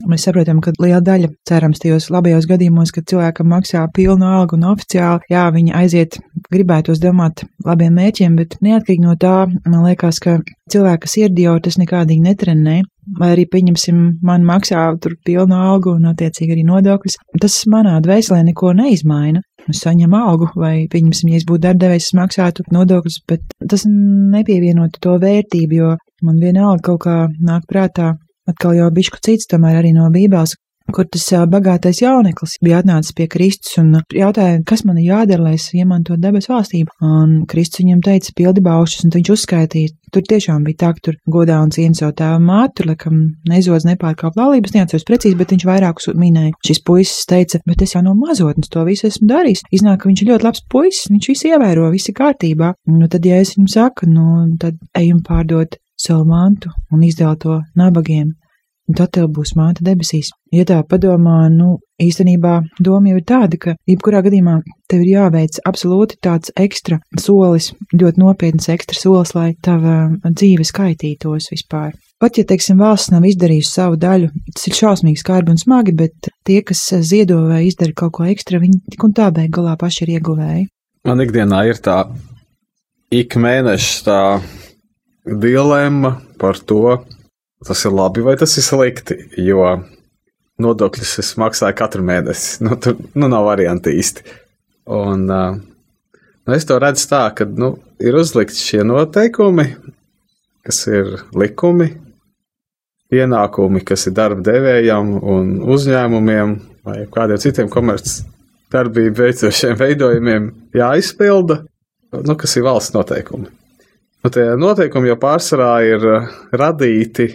Mēs saprotam, ka liela daļa, cerams, tajos labajos gadījumos, kad cilvēkam maksā pilnu algu un oficiāli, jā, viņi aiziet, gribētos domāt labiem mērķiem, bet neatkarīgi no tā, man liekas, ka cilvēka sirdi jau tas nekādīgi netrenē. Vai arī, pieņemsim, man maksā tur pilnu algu un, attiecīgi, arī nodokļus. Tas manā dvēselē neko neizmaina. Es saņemu algu, vai, pieņemsim, ja es būtu darbdevējs, es maksātu nodokļus, bet tas nepievienotu to vērtību, jo man vienalga kaut kā nāk prātā atkal jau bišku cits, tomēr arī no Bībeles, kur tas bagātais jauneklis bija atnācis pie Kristus un jautāja, kas man ir jādara, lai es iemantotu debesu valstību. Un Kristus viņam teica, pildi baušus, un viņš uzskaitīja. Tur tiešām bija tā, ka tur godā un cienu savu tēvu mātu, laikam nezodz nepārkāp laulības, neatceros precīzi, bet viņš vairākus minēja. Šis puisis teica, bet es jau no mazotnes to visu esmu darījis. Iznāk, ka viņš ir ļoti labs puisis, viņš visu ievēro, viss ir kārtībā. Nu, tad, ja es viņam saku, nu, tad ejam pārdot savu mantu un izdēl to nabagiem un tad tev būs māte debesīs. Ja tā padomā, nu, īstenībā doma jau ir tāda, ka jebkurā gadījumā tev ir jāveic absolūti tāds ekstra solis, ļoti nopietns ekstra solis, lai tava dzīve skaitītos vispār. Pat ja, teiksim, valsts nav izdarījusi savu daļu, tas ir šausmīgi skarbi un smagi, bet tie, kas ziedo vai izdara kaut ko ekstra, viņi tik un tā beig galā paši ir ieguvēji. Man ikdienā ir tā ik mēneša tā dilemma par to, tas ir labi vai tas ir slikti, jo nodokļus es maksāju katru mēnesi. Nu, tur nu, nav varianti īsti. Un, uh, nu, es to redzu tā, ka nu, ir uzlikti šie noteikumi, kas ir likumi, ienākumi, kas ir darba devējiem un uzņēmumiem vai kādiem citiem komerces darbību veicošiem veidojumiem jāizpilda, nu, kas ir valsts noteikumi. Nu, tie noteikumi jau pārsvarā ir radīti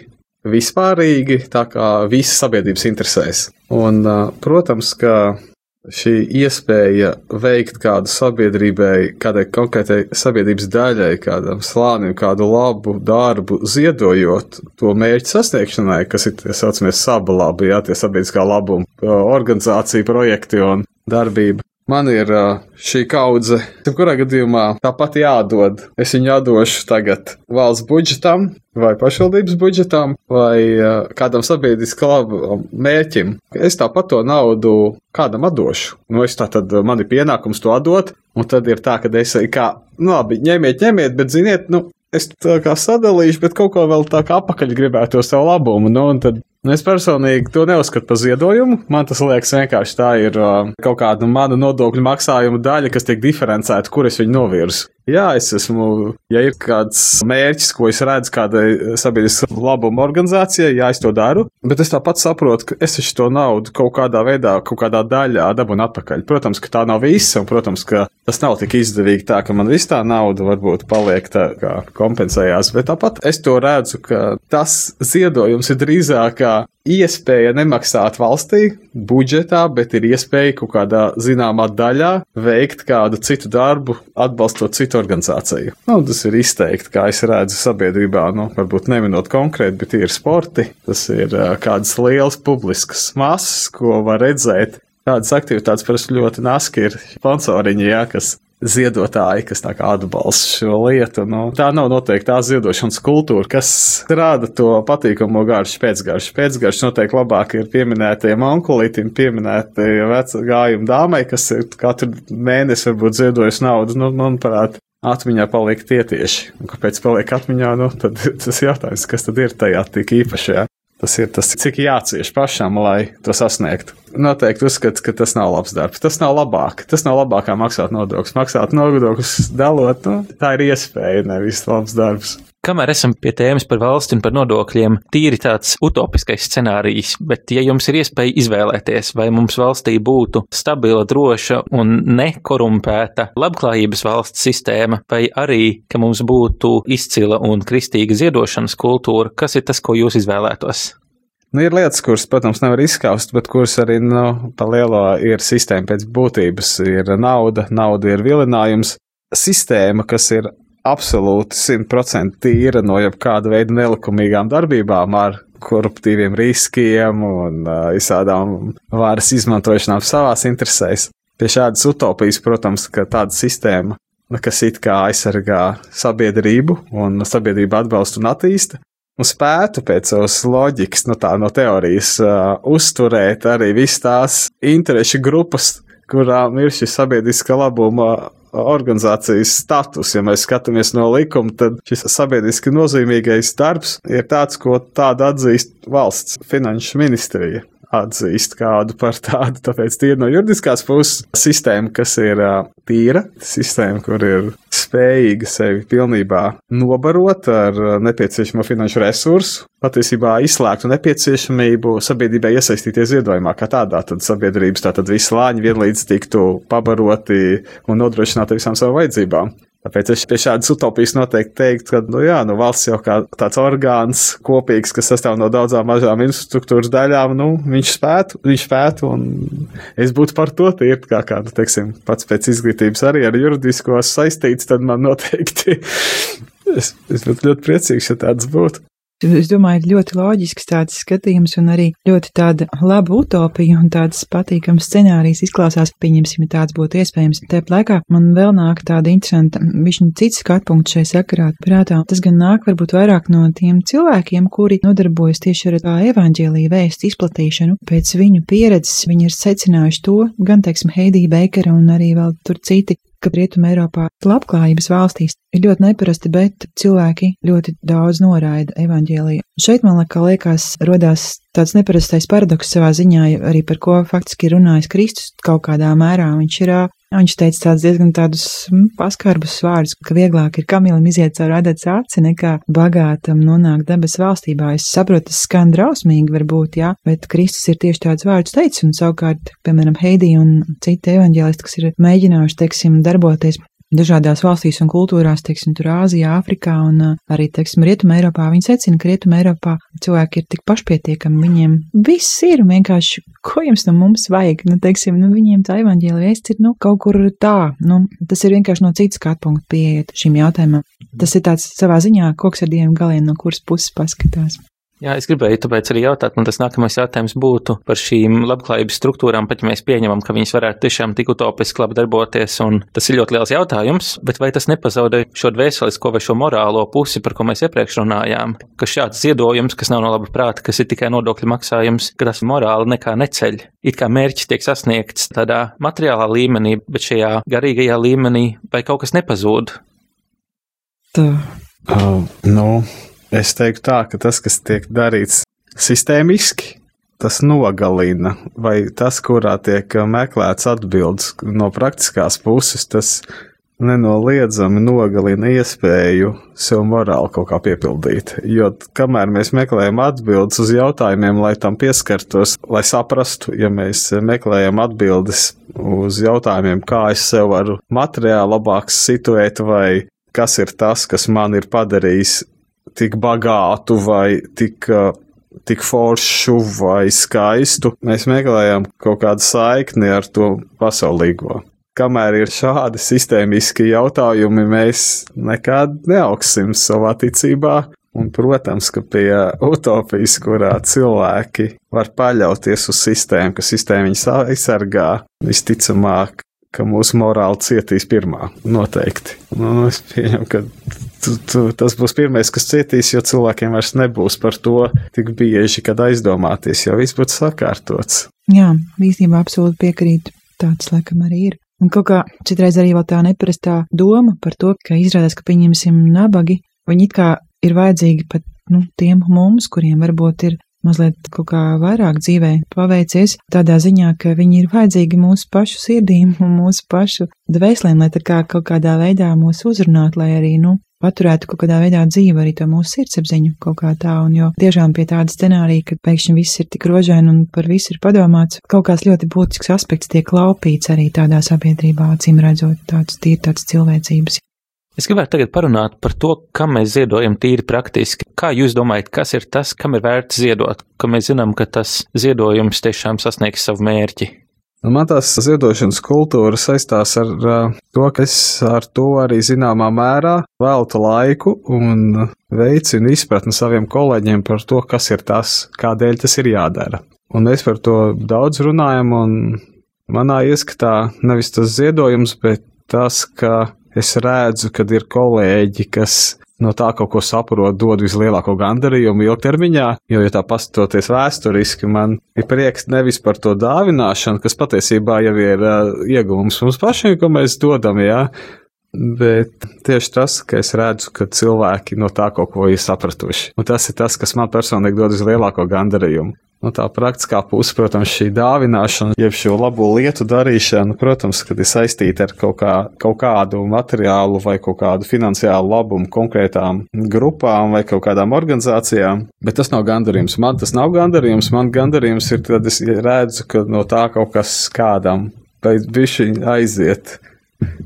vispārīgi, tā kā visas sabiedrības interesēs. Un, protams, ka šī iespēja veikt kādu sabiedrībai, kādai konkrētai sabiedrības daļai, kādam slānim, kādu labu darbu, ziedojot to mērķu sasniegšanai, kas ir tie saucamie sabalabi, jā, tie sabiedriskā labuma organizācija, projekti un darbība. Man ir šī kaudze, jebkurā gadījumā tāpat jādod. Es viņu atdošu tagad valsts budžetam, vai pašvaldības budžetam, vai kādam sabiedriskam labam mērķim. Es tāpat to naudu kādam atdošu. Nu, es tā tad man ir pienākums to atdot, un tad ir tā, ka es kā, nu, labi, ņemiet, ņemiet, bet ziniet, nu, es tā kā sadalīšu, bet kaut ko vēl tā kā apakaļ gribētu to savu labumu. Nu, un tad es personīgi to neuzskatu par ziedojumu. Man tas liekas vienkārši tā ir uh, kaut kāda mana nodokļu maksājuma daļa, kas tiek diferencēta, kur es viņu novirzu. Jā, es esmu, ja ir kāds mērķis, ko es redzu kādai sabiedriskas labuma organizācijai, jā, es to daru, bet es tāpat saprotu, ka es to naudu kaut kādā veidā, kaut kādā daļā dabūnu atpakaļ. Protams, ka tā nav visa, un, protams, ka tas nav tik izdevīgi tā, ka man viss tā nauda varbūt paliek tā kā kompensējās, bet tāpat es to redzu, ka tas ziedojums ir drīzāk iespēja nemaksāt valstī budžetā, bet ir iespēja kaut kādā zināmā daļā veikt kādu citu darbu, atbalstot citu organizāciju. Nu, tas ir izteikti, kā es redzu sabiedrībā, nu, varbūt neminot konkrēti, bet ir sporti, tas ir uh, kādas lielas publiskas masas, ko var redzēt. Tādas aktivitātes parasti ļoti naski ir sponsoriņi, jā, kas ziedotāji, kas atbalsta šo lietu. Nu, tā nav noteikti tā ziedošanas kultūra, kas rada to patīkamo garšu pēcgaršu. Pēcgaršu noteikti labāk ir pieminētajiem onkulītim, pieminētajai vecā gājuma dāmai, kas ir katru mēnesi varbūt ziedojusi naudu. Nu, manuprāt, atmiņā paliek tie tieši. Un kāpēc paliek atmiņā, nu, tad tas jautājums, kas tad ir tajā tik īpašajā. Tas ir tas, cik jācieš pašam, lai to sasniegtu. Noteikti uzskats, ka tas nav labs darbs. Tas nav labāk. Tas nav labāk kā maksāt nodokļus. Maksāt nodokļus dalot, nu, tā ir iespēja, nevis labs darbs. Kamēr esam pie tēmas par valsti un par nodokļiem, tīri tāds utopiskais scenārijs, bet ja jums ir iespēja izvēlēties, vai mums valstī būtu stabila, droša un nekorumpēta labklājības valsts sistēma, vai arī, ka mums būtu izcila un kristīga ziedošanas kultūra, kas ir tas, ko jūs izvēlētos? Nu, ir lietas, kuras, protams, nevar izskaust, bet kuras arī nu, pa lielo ir sistēma pēc būtības. Ir nauda, nauda ir vilinājums. Sistēma, kas ir absolūti simtprocentīgi tīra no jebkāda veida nelikumīgām darbībām ar koruptīviem riskiem un uh, visādām varas izmantošanām savās interesēs. Pie šādas utopijas, protams, ka tāda sistēma, kas it kā aizsargā sabiedrību un sabiedrību atbalstu un attīsta, un spētu pēc savas loģikas, no nu tā no teorijas, uh, uzturēt arī visas tās interešu grupas, kurām ir šis sabiedriska labuma organizācijas status. Ja mēs skatāmies no likuma, tad šis sabiedriski nozīmīgais darbs ir tāds, ko tādu atzīst valsts finanšu ministrija atzīst kādu par tādu. Tāpēc tie ir no juridiskās puses sistēma, kas ir tīra, sistēma, kur ir spējīga sevi pilnībā nobarot ar nepieciešamo finanšu resursu, patiesībā izslēgtu nepieciešamību sabiedrībai iesaistīties ziedojumā kā tādā, tad sabiedrības tātad visi slāņi vienlīdz tiktu pabaroti un nodrošināti visām savām vajadzībām. Tāpēc es pie šādas utopijas noteikti teiktu, ka, nu jā, nu valsts jau kā tāds orgāns kopīgs, kas sastāv no daudzām mažām infrastruktūras daļām, nu, viņš spētu, viņš spētu, un es būtu par to tīri, kā kādu, teiksim, pats pēc izglītības arī ar juridisko saistīts, tad man noteikti, es, es būtu ļoti priecīgs, ja tāds būtu. Es domāju, ļoti loģisks tāds skatījums un arī ļoti tāda laba utopija un tāds patīkams scenārijs izklausās, pieņemsim, tāds būtu iespējams. Tāpat laikā man vēl nāk tāda interesanta, višķi cits skatpunkts šai sakarā prātā. Tas gan nāk varbūt vairāk no tiem cilvēkiem, kuri nodarbojas tieši ar tā evaņģēlīja vēstu izplatīšanu. Pēc viņu pieredzes viņi ir secinājuši to, gan, teiksim, Heidija Beikera un arī vēl tur citi, ka Rietuma Eiropā labklājības valstīs ir ļoti neparasti, bet cilvēki ļoti daudz noraida evaņģēliju. Šeit man liekas, rodās tāds neparastais paradoks savā ziņā, arī par ko faktiski ir runājis Kristus kaut kādā mērā. Viņš ir Viņš teica tādus diezgan tādus mm, paskarbus vārdus, ka vieglāk ir kamilim iziet caur adats aci, nekā bagātam nonākt debes valstībā. Es saprotu, tas skan drausmīgi varbūt, jā, bet Kristus ir tieši tāds vārdus teicis, un savukārt, piemēram, Heidī un citi evaņģēlisti, kas ir mēģinājuši, teiksim, darboties dažādās valstīs un kultūrās, teiksim, tur Āzijā, Āfrikā un arī, teiksim, Rietuma Eiropā. Viņi secina, ka Rietuma Eiropā cilvēki ir tik pašpietiekami, viņiem viss ir vienkārši, ko jums no mums vajag, nu, teiksim, nu, viņiem tā evaņģēlija vēsts ir, nu, kaut kur tā, nu, tas ir vienkārši no citas skatu punktu pieiet šim jautājumam. Tas ir tāds savā ziņā koks ar diviem galiem, no kuras puses paskatās. Jā, es gribēju tāpēc arī jautāt, man tas nākamais jautājums būtu par šīm labklājības struktūrām, pat ja mēs pieņemam, ka viņas varētu tiešām tik utopiski labi darboties, un tas ir ļoti liels jautājums, bet vai tas nepazaudē šo dvēselisko vai šo morālo pusi, par ko mēs iepriekš runājām, ka šāds ziedojums, kas nav no laba prāta, kas ir tikai nodokļu maksājums, ka tas morāli nekā neceļ. It kā mērķis tiek sasniegts tādā materiālā līmenī, bet šajā garīgajā līmenī vai kaut kas nepazūd? Tā. Uh, no. Es teiktu tā, ka tas, kas tiek darīts sistēmiski, tas nogalina, vai tas, kurā tiek meklēts atbildes no praktiskās puses, tas nenoliedzami nogalina iespēju sev morāli kaut kā piepildīt. Jo kamēr mēs meklējam atbildes uz jautājumiem, lai tam pieskartos, lai saprastu, ja mēs meklējam atbildes uz jautājumiem, kā es sev varu materiāli labāk situēt, vai kas ir tas, kas man ir padarījis tik bagātu vai tik, tik foršu vai skaistu. Mēs meklējam kaut kādu saikni ar to pasaulīgo. Kamēr ir šādi sistēmiski jautājumi, mēs nekad neaugsim savā ticībā. Un, protams, ka pie utopijas, kurā cilvēki var paļauties uz sistēmu, ka sistēma viņus aizsargā, visticamāk, ka mūsu morāli cietīs pirmā. Noteikti. Nu, es pieņemu, ka tu, tu, tas būs pirmais, kas cietīs, jo cilvēkiem vairs nebūs par to tik bieži, kad aizdomāties, jo viss būs sakārtots. Jā, īstenībā absolūti piekrītu. Tāds laikam arī ir. Un kaut kā citreiz arī vēl tā neparastā doma par to, ka izrādās, ka pieņemsim nabagi, viņi it kā ir vajadzīgi pat nu, tiem mums, kuriem varbūt ir mazliet kaut kā vairāk dzīvē paveicies, tādā ziņā, ka viņi ir vajadzīgi mūsu pašu sirdīm un mūsu pašu dvēselēm, lai tā kā kaut kādā veidā mūs uzrunāt, lai arī, nu, paturētu kaut kādā veidā dzīvu arī to mūsu sirdsapziņu kaut kā tā, un jo tiešām pie tāda scenārija, kad pēkšņi viss ir tik rožaini un par visu ir padomāts, kaut kāds ļoti būtisks aspekts tiek laupīts arī tādā sabiedrībā, acīm redzot, tāds tīri tāds cilvēcības. Es gribētu tagad parunāt par to, kam mēs ziedojam tīri praktiski. Kā jūs domājat, kas ir tas, kam ir vērts ziedot, ka mēs zinām, ka tas ziedojums tiešām sasniegs savu mērķi? Nu, man tās ziedošanas kultūra saistās ar uh, to, ka es ar to arī zināmā mērā veltu laiku un veicinu izpratni saviem kolēģiem par to, kas ir tas, kādēļ tas ir jādara. Un mēs par to daudz runājam, un manā ieskatā nevis tas ziedojums, bet tas, ka es redzu, kad ir kolēģi, kas no tā kaut ko saprot, dod vislielāko gandarījumu ilgtermiņā, jo, ja tā paskatoties vēsturiski, man ir prieks nevis par to dāvināšanu, kas patiesībā jau ir uh, ieguvums mums pašiem, ko mēs dodam, jā, bet tieši tas, ka es redzu, ka cilvēki no tā kaut ko ir sapratuši. Un tas ir tas, kas man personīgi dod vislielāko gandarījumu. Nu, tā praktiskā puse, protams, šī dāvināšana, jeb šo labo lietu darīšana, protams, kad ir saistīta ar kaut, kā, kaut kādu materiālu vai kaut kādu finansiālu labumu konkrētām grupām vai kaut kādām organizācijām, bet tas nav gandarījums. Man tas nav gandarījums, man gandarījums ir, kad es redzu, ka no tā kaut kas kādam pēc bišķiņa aiziet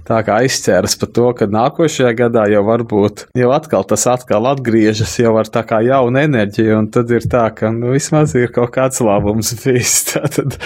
tā kā aizķēras par to, ka nākošajā gadā jau varbūt jau atkal tas atkal atgriežas jau ar tā kā jaunu enerģiju, un tad ir tā, ka nu, vismaz ir kaut kāds labums bijis. Tātad.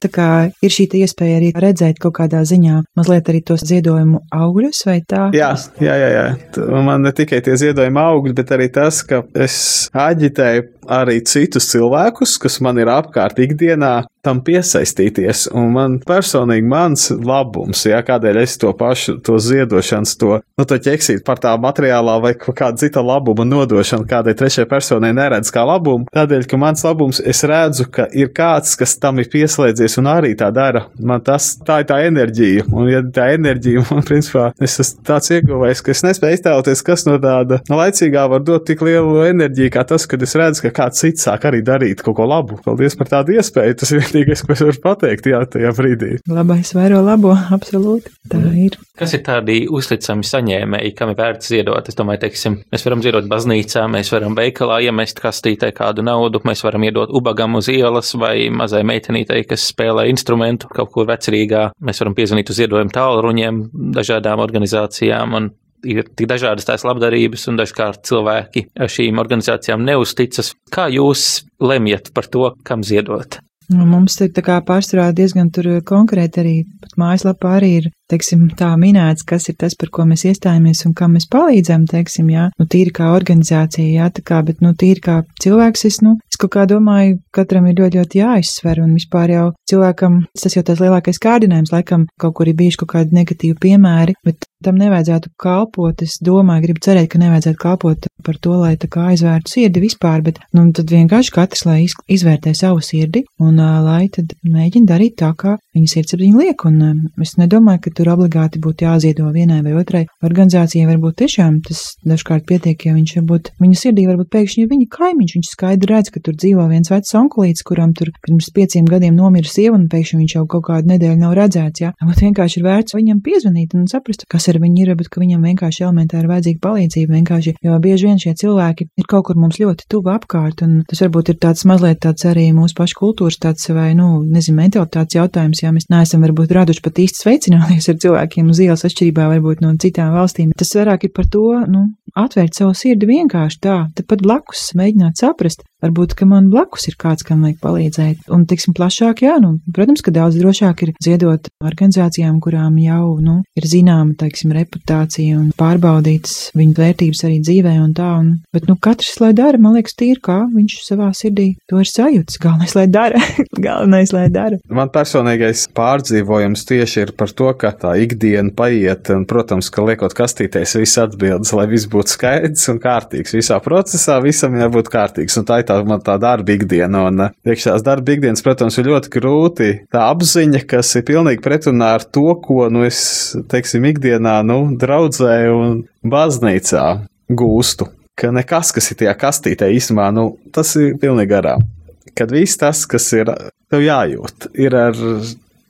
Tā kā ir šī iespēja arī redzēt kaut kādā ziņā mazliet arī tos ziedojumu augļus, vai tā? Jā, jā, jā. jā. Man ne tikai tie ziedojuma augļi, bet arī tas, ka es aģitēju arī citus cilvēkus, kas man ir apkārt ikdienā, tam piesaistīties. Un man personīgi mans labums, ja kādēļ es to pašu, to ziedošanas, to, nu, to ķeksīt par tā materiālā vai kāda cita labuma nodošanu kādai trešai personai neredz kā labumu, tādēļ, ka mans labums, es redzu, ka ir kāds, kas tam ir pieslēdzies un arī tā dara. Man tas, tā ir tā enerģija, un ja tā enerģija, man principā, es esmu tāds ieguvējs, ka es nespēju iztēloties, kas no tāda laicīgā var dot tik lielu enerģiju, kā tas, kad es redzu, ka kāds cits sāk arī darīt kaut ko labu. Paldies par tādu iespēju. Tas ir vienīgais, ko es varu pateikt jā, tajā brīdī. Labais vairo labo, absolūti. Tā ir. Kas ir tādi uzticami saņēmēji, kam ir vērts ziedot? Es domāju, teiksim, mēs varam ziedot baznīcā, mēs varam veikalā iemest kastītē kādu naudu, mēs varam iedot ubagam uz ielas vai mazai meitenītei, kas spēlē instrumentu kaut kur vecrīgā. Mēs varam piezvanīt uz ziedojumu tālruņiem dažādām organizācijām un ir tik dažādas tās labdarības, un dažkārt cilvēki šīm organizācijām neusticas. Kā jūs lemjat par to, kam ziedot? Nu, mums ir tā kā pārsvarā diezgan tur konkrēti arī, mājaslapā arī ir teiksim, tā minēts, kas ir tas, par ko mēs iestājamies un kam mēs palīdzam, teiksim, jā, nu, tīri kā organizācija, jā, tā kā, bet, nu, tīri kā cilvēks, es, nu, es kaut kā domāju, katram ir ļoti, ļoti jāizsver, un vispār jau cilvēkam, tas jau tas lielākais kārdinājums, laikam, kaut kur ir bijuši kaut kādi negatīvi piemēri, bet tam nevajadzētu kalpot, es domāju, gribu cerēt, ka nevajadzētu kalpot par to, lai tā kā aizvērtu sirdi vispār, bet, nu, tad vienkārši katrs, lai izvērtē savu sirdi, un uh, lai tad mēģina darīt tā, kā viņa sirdsapziņa liek, un uh, es nedomāju, ka tur obligāti būtu jāziedo vienai vai otrai organizācijai. Varbūt tiešām tas dažkārt pietiek, ja viņš varbūt viņa sirdī varbūt pēkšņi ir viņa kaimiņš. Viņš skaidri redz, ka tur dzīvo viens vecs onkulīts, kuram tur pirms pieciem gadiem nomira sieva, un pēkšņi viņš jau kaut kādu nedēļu nav redzēts. Jā, varbūt vienkārši ir vērts viņam piezvanīt un saprast, kas ar viņu ir, bet ka viņam vienkārši elementāri vajadzīga palīdzība. Vienkārši, jo bieži vien šie cilvēki ir kaut kur mums ļoti tuvu apkārt, un tas varbūt ir tāds mazliet tāds arī mūsu pašu kultūras tāds vai, nu, nezinu, mentalitātes jautājums, ja mēs neesam varbūt raduši pat īsti sveicināties ar cilvēkiem uz ielas atšķirībā varbūt no citām valstīm. Tas vairāk ir par to, nu, atvērt savu sirdi vienkārši tā, tepat blakus mēģināt saprast, varbūt, ka man blakus ir kāds, kam vajag palīdzēt. Un, tiksim, plašāk, jā, nu, protams, ka daudz drošāk ir ziedot organizācijām, kurām jau, nu, ir zināma, teiksim, reputācija un pārbaudītas viņu vērtības arī dzīvē un tā, un, bet, nu, katrs, lai dara, man liekas, tīri, kā viņš savā sirdī to ir sajūts. Galvenais, lai dara. Galvenais, lai dara. Man personīgais pārdzīvojums tieši ir par to, ka tā ikdiena paiet, un, protams, ka liekot kastītēs viss atbildes, lai viss būtu skaidrs un kārtīgs. Visā procesā visam jābūt kārtīgs, un tā ir tā man tā darba ikdiena, un priekš tās darba ikdienas, protams, ir ļoti grūti tā apziņa, kas ir pilnīgi pretrunā ar to, ko, nu, es, teiksim, ikdienā, nu, draudzē un baznīcā gūstu ka nekas, kas ir tajā kastītē, īstenībā, nu, tas ir pilnīgi garām. Kad viss tas, kas ir tev jājūt, ir ar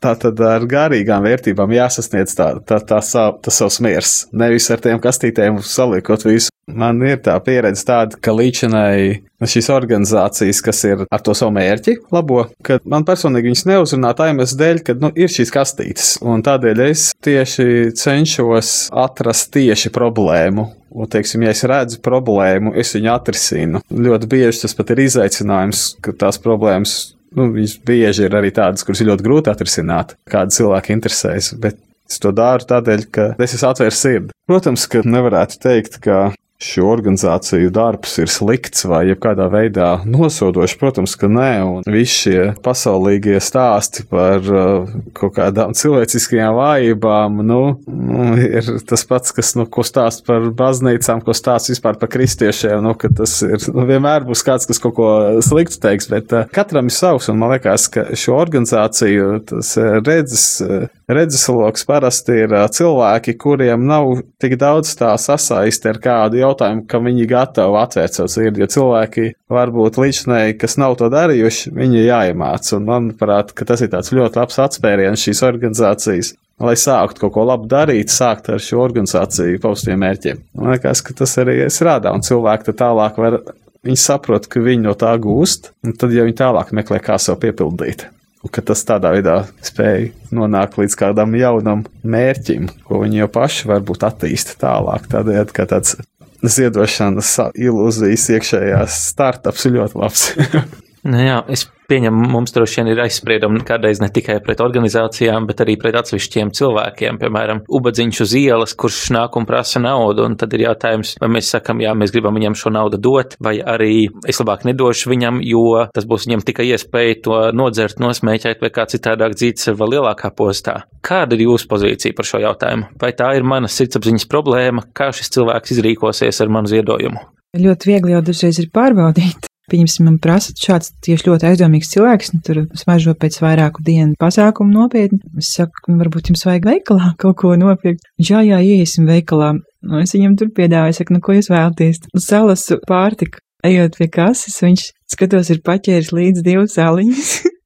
Tā tad ar garīgām vērtībām jāsasniedz tā, tā, tā sav, tas savs miers. Nevis ar tiem kastītēm saliekot visu. Man ir tā pieredze tāda, ka līdšanai šīs organizācijas, kas ir ar to savu mērķi, labo, ka man personīgi viņas neuzrunā tā iemesla dēļ, ka nu, ir šīs kastītes. Un tādēļ es tieši cenšos atrast tieši problēmu Un, teiksim, ja es redzu problēmu, es viņu atrisinu. Ļoti bieži tas pat ir izaicinājums, ka tās problēmas nu, bieži ir arī tādas, kuras ir ļoti grūti atrisināt, kāda cilvēka interesēs. Bet es to daru tādēļ, ka es esmu atvērts sirdi. Protams, ka nevarētu teikt, ka šo organizāciju darbs ir slikts vai jebkādā veidā nosodošs, protams, ka nē, un visi šie pasaulīgie stāsti par uh, kaut kādām cilvēciskajām vājībām, nu, nu, ir tas pats, kas, nu, ko stāst par baznīcām, ko stāst vispār par kristiešiem, nu, ka tas ir, nu, vienmēr būs kāds, kas kaut ko sliktu teiks, bet uh, katram ir savs, un man liekas, ka šo organizāciju tas uh, redzes, uh, redzesloks parasti ir uh, cilvēki, kuriem nav tik daudz tā sasaisti ar kādu jautājumu jautājumu, ka viņi gatavi atvērt savu sirdi. Jo cilvēki varbūt līdšanai, kas nav to darījuši, viņi jāiemāc. Un manuprāt, tas ir tāds ļoti labs atspēriens šīs organizācijas. Lai sāktu kaut ko labu darīt, sākt ar šo organizāciju paustiem mērķiem. Man liekas, ka tas arī strādā, un cilvēki tālāk var, viņi saprot, ka viņi no tā gūst, un tad jau viņi tālāk meklē, kā sev piepildīt un ka tas tādā veidā spēja nonākt līdz kādam jaunam mērķim, ko viņi jau paši varbūt attīsta tālāk. Tādējādi, kā tāds ziedošanas ilūzijas iekšējās startups ir ļoti labs. nu, jā, es pieņemu, mums droši vien ir aizspriedumi kādreiz ne tikai pret organizācijām, bet arī pret atsevišķiem cilvēkiem. Piemēram, ubadziņš uz ielas, kurš nāk un prasa naudu, un tad ir jautājums, vai mēs sakam, jā, mēs gribam viņam šo naudu dot, vai arī es labāk nedošu viņam, jo tas būs viņam tikai iespēja to nodzert, nosmēķēt vai kā citādāk dzīves vēl lielākā postā. Kāda ir jūsu pozīcija par šo jautājumu? Vai tā ir mana sirdsapziņas problēma, kā šis cilvēks izrīkosies ar manu ziedojumu? Ļoti viegli jau dažreiz ir pārbaudīt, Pieņemsim, man prasa šāds tieši ļoti aizdomīgs cilvēks, nu, tur smaržo pēc vairāku dienu pasākumu nopietni. Es saku, nu, varbūt jums vajag veikalā kaut ko nopirkt. Jā, jā, iesim veikalā. Nu, es viņam tur piedāvāju, saku, nu, ko jūs vēlaties? Salasu pārtiku. Ejot pie kases, viņš skatos, ir paķēris līdz divas sāliņas.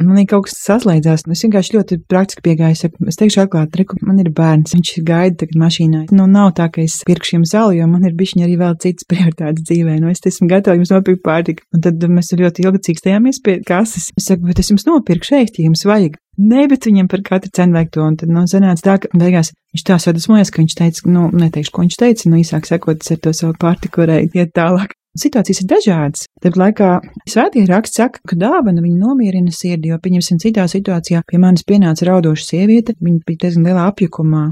Man ir kaut kas saslēdzās. Es vienkārši ļoti praktiski piegāju. Saku, es teikšu, atklāti, reku, man ir bērns. Viņš gaida tagad mašīnā. Nu, nav tā, ka es pirkšu jums zāli, jo man ir bišķiņi arī vēl citas prioritātes dzīvē. Nu, es esmu gatava jums nopirkt pārtiku. Un tad mēs ļoti ilgi stājāmies pie kases. Es saku, bet es jums nopirkšu šeit, ja jums vajag. Nē, bet viņam par katru cenu vajag to. Un tad, nu, sanāca tā, ka beigās viņš tā sadusmojas, ka viņš teica, nu, neteikšu, ko viņš teica, nu, īsāk sakot, es ar to savu pārtiku varēju iet tālāk. Situācijas ir dažādas. Tad laikā svētie raksts saka, ka dāvana viņu nomierina sirdi, jo, pieņemsim, citā situācijā pie manis pienāca raudoša sieviete, viņa bija diezgan lielā apjukumā.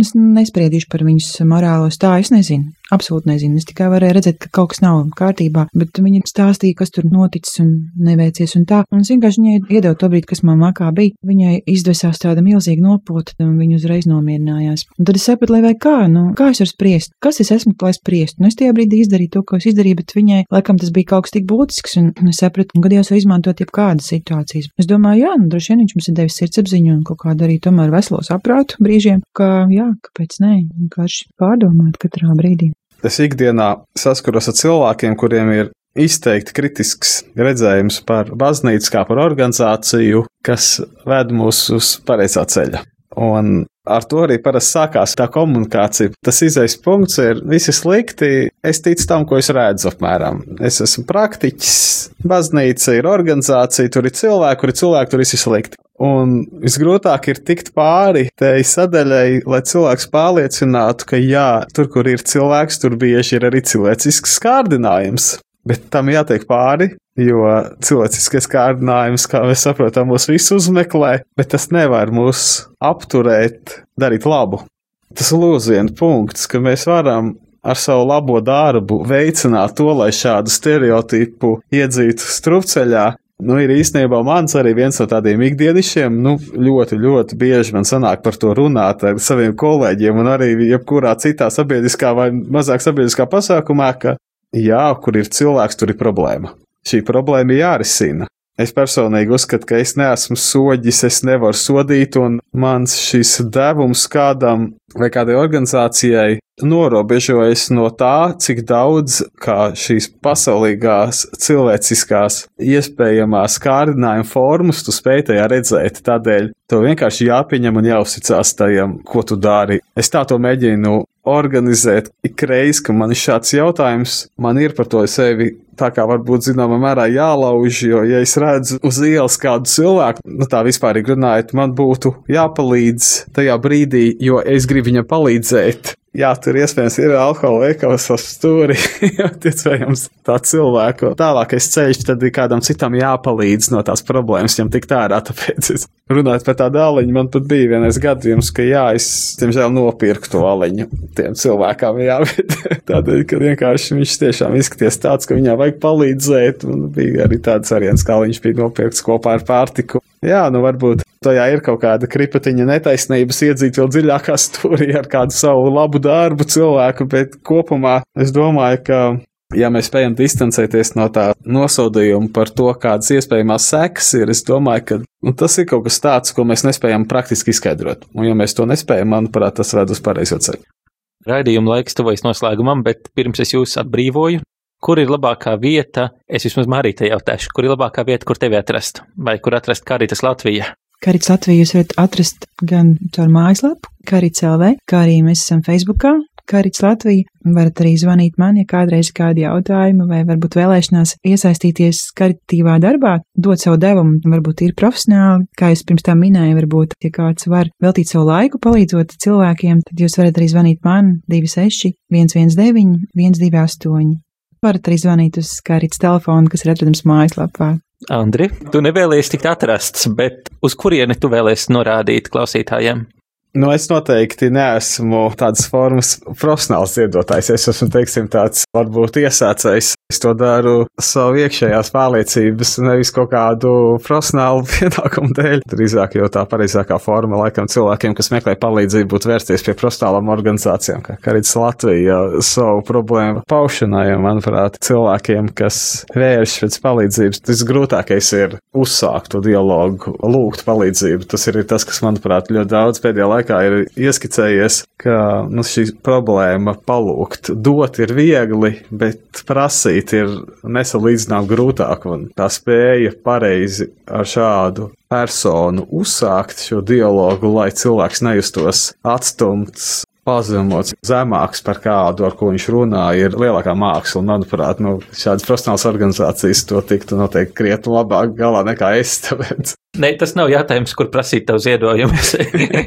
Es nespriedīšu par viņas morālo stāju, es nezinu. Absolūti nezinu. Es tikai varēju redzēt, ka kaut kas nav kārtībā, bet viņa stāstīja, kas tur noticis un neveicies un tā. Un es vienkārši viņai iedevu to brīdi, kas man makā bija. Viņai izdvesās tāda milzīga nopota, un viņa uzreiz nomierinājās. Un tad es sapratu, lai vai kā, nu, kā es varu spriest, kas es esmu, lai spriestu. Nu, es tajā brīdī izdarīju to, ko es izdarīju, bet viņai, laikam, tas bija kaut kas tik būtisks, un es sapratu, ka gadījos var izmantot jebkādas situācijas. Es domāju, jā, nu, droši vien viņš mums ir devis sirdsapziņu un kaut kādu arī tomēr veselo saprātu brīžiem, ka, jā, kāpēc nē, vienkārši pārdomāt katrā brīdī. Es ikdienā saskaros ar cilvēkiem, kuriem ir izteikti kritisks redzējums par baznīcu kā par organizāciju, kas ved mūs uz pareizā ceļa. Un ar to arī parasti sākās tā komunikācija. Tas izais punkts ir visi slikti. Es ticu tam, ko es redzu apmēram. Es esmu praktiķis, baznīca ir organizācija, tur ir cilvēki, kuri cilvēki tur visi slikti. Un visgrūtāk ir tikt pāri tai sadaļai, lai cilvēks pārliecinātu, ka jā, tur, kur ir cilvēks, tur bieži ir arī cilvēcisks kārdinājums. Bet tam jātiek pāri, jo cilvēciskais kārdinājums, kā mēs saprotam, mūs visus uzmeklē, bet tas nevar mūs apturēt, darīt labu. Tas lūzienu punkts, ka mēs varam ar savu labo darbu veicināt to, lai šādu stereotipu iedzītu strupceļā, Nu, ir īstenībā mans arī viens no tādiem ikdienišķiem, nu, ļoti, ļoti bieži man sanāk par to runāt ar saviem kolēģiem un arī jebkurā citā sabiedriskā vai mazāk sabiedriskā pasākumā, ka jā, kur ir cilvēks, tur ir problēma. Šī problēma ir jārisina. Es personīgi uzskatu, ka es neesmu soģis, es nevaru sodīt, un mans šis devums kādam vai kādai organizācijai norobežojas no tā, cik daudz šīs pasaulīgās cilvēciskās iespējamās kārdinājuma formas tu spēj tajā redzēt. Tādēļ tev vienkārši jāpieņem un jāuzticās tajam, ko tu dari. Es tā to mēģinu organizēt ikreiz, kad man ir šāds jautājums, man ir par to sevi tā kā varbūt zināmā mērā jālauž, jo, ja es redzu uz ielas kādu cilvēku, nu tā vispārīgi runājot, man būtu jāpalīdz tajā brīdī, jo es gribu viņam palīdzēt. Jā, tur iespējams ir alkohola veikals ar stūri, iespējams tā cilvēku. Tālākais ceļš tad ir kādam citam jāpalīdz no tās problēmas, viņam tik tārā, tāpēc es runājot par tādu aliņu, man pat bija vienais gadījums, ka jā, es, diemžēl, nopirku to aliņu tiem cilvēkam, jā, bet tādēļ, ka vienkārši viņš tiešām izskaties tāds, ka viņam vajag palīdzēt, un bija arī tāds variants, kā viņš bija nopirkts kopā ar pārtiku. Jā, nu varbūt tajā ir kaut kāda kripatiņa netaisnības iedzīt vēl dziļākā stūrī ar kādu savu labu darbu cilvēku, bet kopumā es domāju, ka ja mēs spējam distancēties no tā nosodījuma par to, kādas iespējamās sekas ir, es domāju, ka nu, tas ir kaut kas tāds, ko mēs nespējam praktiski izskaidrot. Un, ja mēs to nespējam, manuprāt, tas ved uz pareizo ceļu. Raidījuma laiks tuvojas noslēgumam, bet pirms es jūs atbrīvoju, kur ir labākā vieta, es vismaz Marītai jautāšu, kur ir labākā vieta, kur tevi atrast, vai kur atrast Karitas Latvijā? Karits Latviju jūs varat atrast gan caur mājaslapu, Karits LV, kā arī mēs esam Facebookā, Karits Latvija. Varat arī zvanīt man, ja kādreiz kādi jautājumi vai varbūt vēlēšanās iesaistīties karitīvā darbā, dot savu devumu, varbūt ir profesionāli, kā es pirms tam minēju, varbūt, ja kāds var veltīt savu laiku palīdzot cilvēkiem, tad jūs varat arī zvanīt man 26 119 128. Varat arī zvanīt uz Karits telefonu, kas ir atrodams mājaslapā. Andri, tu nevēlies tikt atrasts, bet uz kurieni tu vēlies norādīt klausītājiem? Nu, es noteikti neesmu tādas formas profesionāls iedotājs. Es esmu, teiksim, tāds varbūt iesācējs. Es to daru savu iekšējās pārliecības, nevis kaut kādu profesionālu pienākumu dēļ. Drīzāk jau tā pareizākā forma laikam cilvēkiem, kas meklē palīdzību, būtu vērsties pie profesionālām organizācijām, kā Karits Latvija savu problēmu paušanai. Manuprāt, cilvēkiem, kas vērš pēc palīdzības, tas grūtākais ir uzsākt to dialogu, lūgt palīdzību. Tas ir tas, kas, manuprāt, ļoti daudz pēdējā laikā laikā ir ieskicējies, ka nu, šī problēma palūgt, dot ir viegli, bet prasīt ir nesalīdzinām grūtāk, un tā spēja pareizi ar šādu personu uzsākt šo dialogu, lai cilvēks nejustos atstumts, pazemots, zemāks par kādu, ar ko viņš runā, ir lielākā māksla. Manuprāt, nu, šādas profesionālas organizācijas to tiktu noteikti krietni labāk galā nekā es. Tāpēc. Nē, tas nav jautājums, kur prasīt tavu ziedojumus.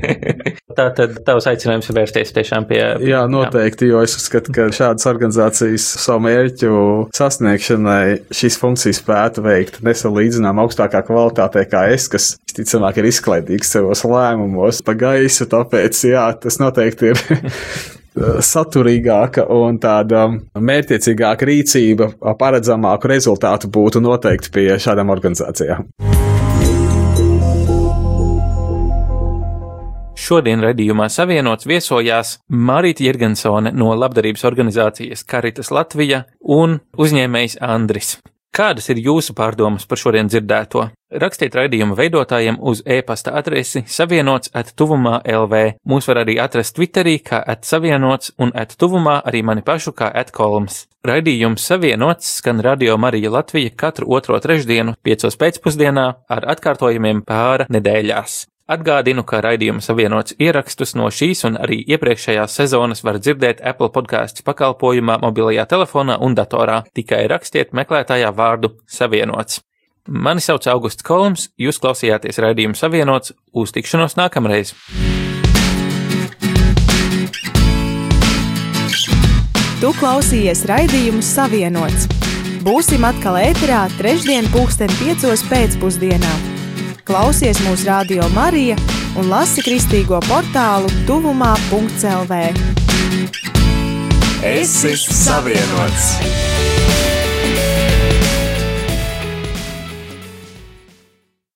Tā tad tavs aicinājums ir vērsties tiešām pie. Jā, noteikti, jā. jo es uzskatu, ka šādas organizācijas savu mērķu sasniegšanai šīs funkcijas spētu veikt nesalīdzinām augstākā kvalitātē kā es, kas visticamāk ir izklaidīgs savos lēmumos pa gaisu, tāpēc jā, tas noteikti ir. saturīgāka un tāda mērķiecīgāka rīcība, paredzamāku rezultātu būtu noteikti pie šādām organizācijām. Šodien redzījumā savienots viesojās Marita Jirgensone no labdarības organizācijas Karitas Latvija un uzņēmējs Andris. Kādas ir jūsu pārdomas par šodien dzirdēto? Rakstiet raidījuma veidotājiem uz e-pasta adresi savienots at tuvumā LV. Mūs var arī atrast Twitterī kā at savienots un at tuvumā arī mani pašu kā at kolms. Raidījums savienots skan Radio Marija Latvija katru otro trešdienu, piecos pēcpusdienā ar atkārtojumiem pāra nedēļās. Atgādinu, ka raidījuma savienots ierakstus no šīs un arī iepriekšējās sezonas var dzirdēt Apple podkāstu pakalpojumā, mobilajā telefonā un datorā. Tikai rakstiet meklētājā vārdu savienots. Mani sauc Augusts Kolums, jūs klausījāties raidījumu savienots, uz tikšanos nākamreiz! Tu klausījies raidījumu savienots. Būsim atkal ēterā trešdien pulksten piecos pēcpusdienā. Klausies mūsu radio Marija un lasi kristīgo portālu tuvumā.lv. Es esmu savienots!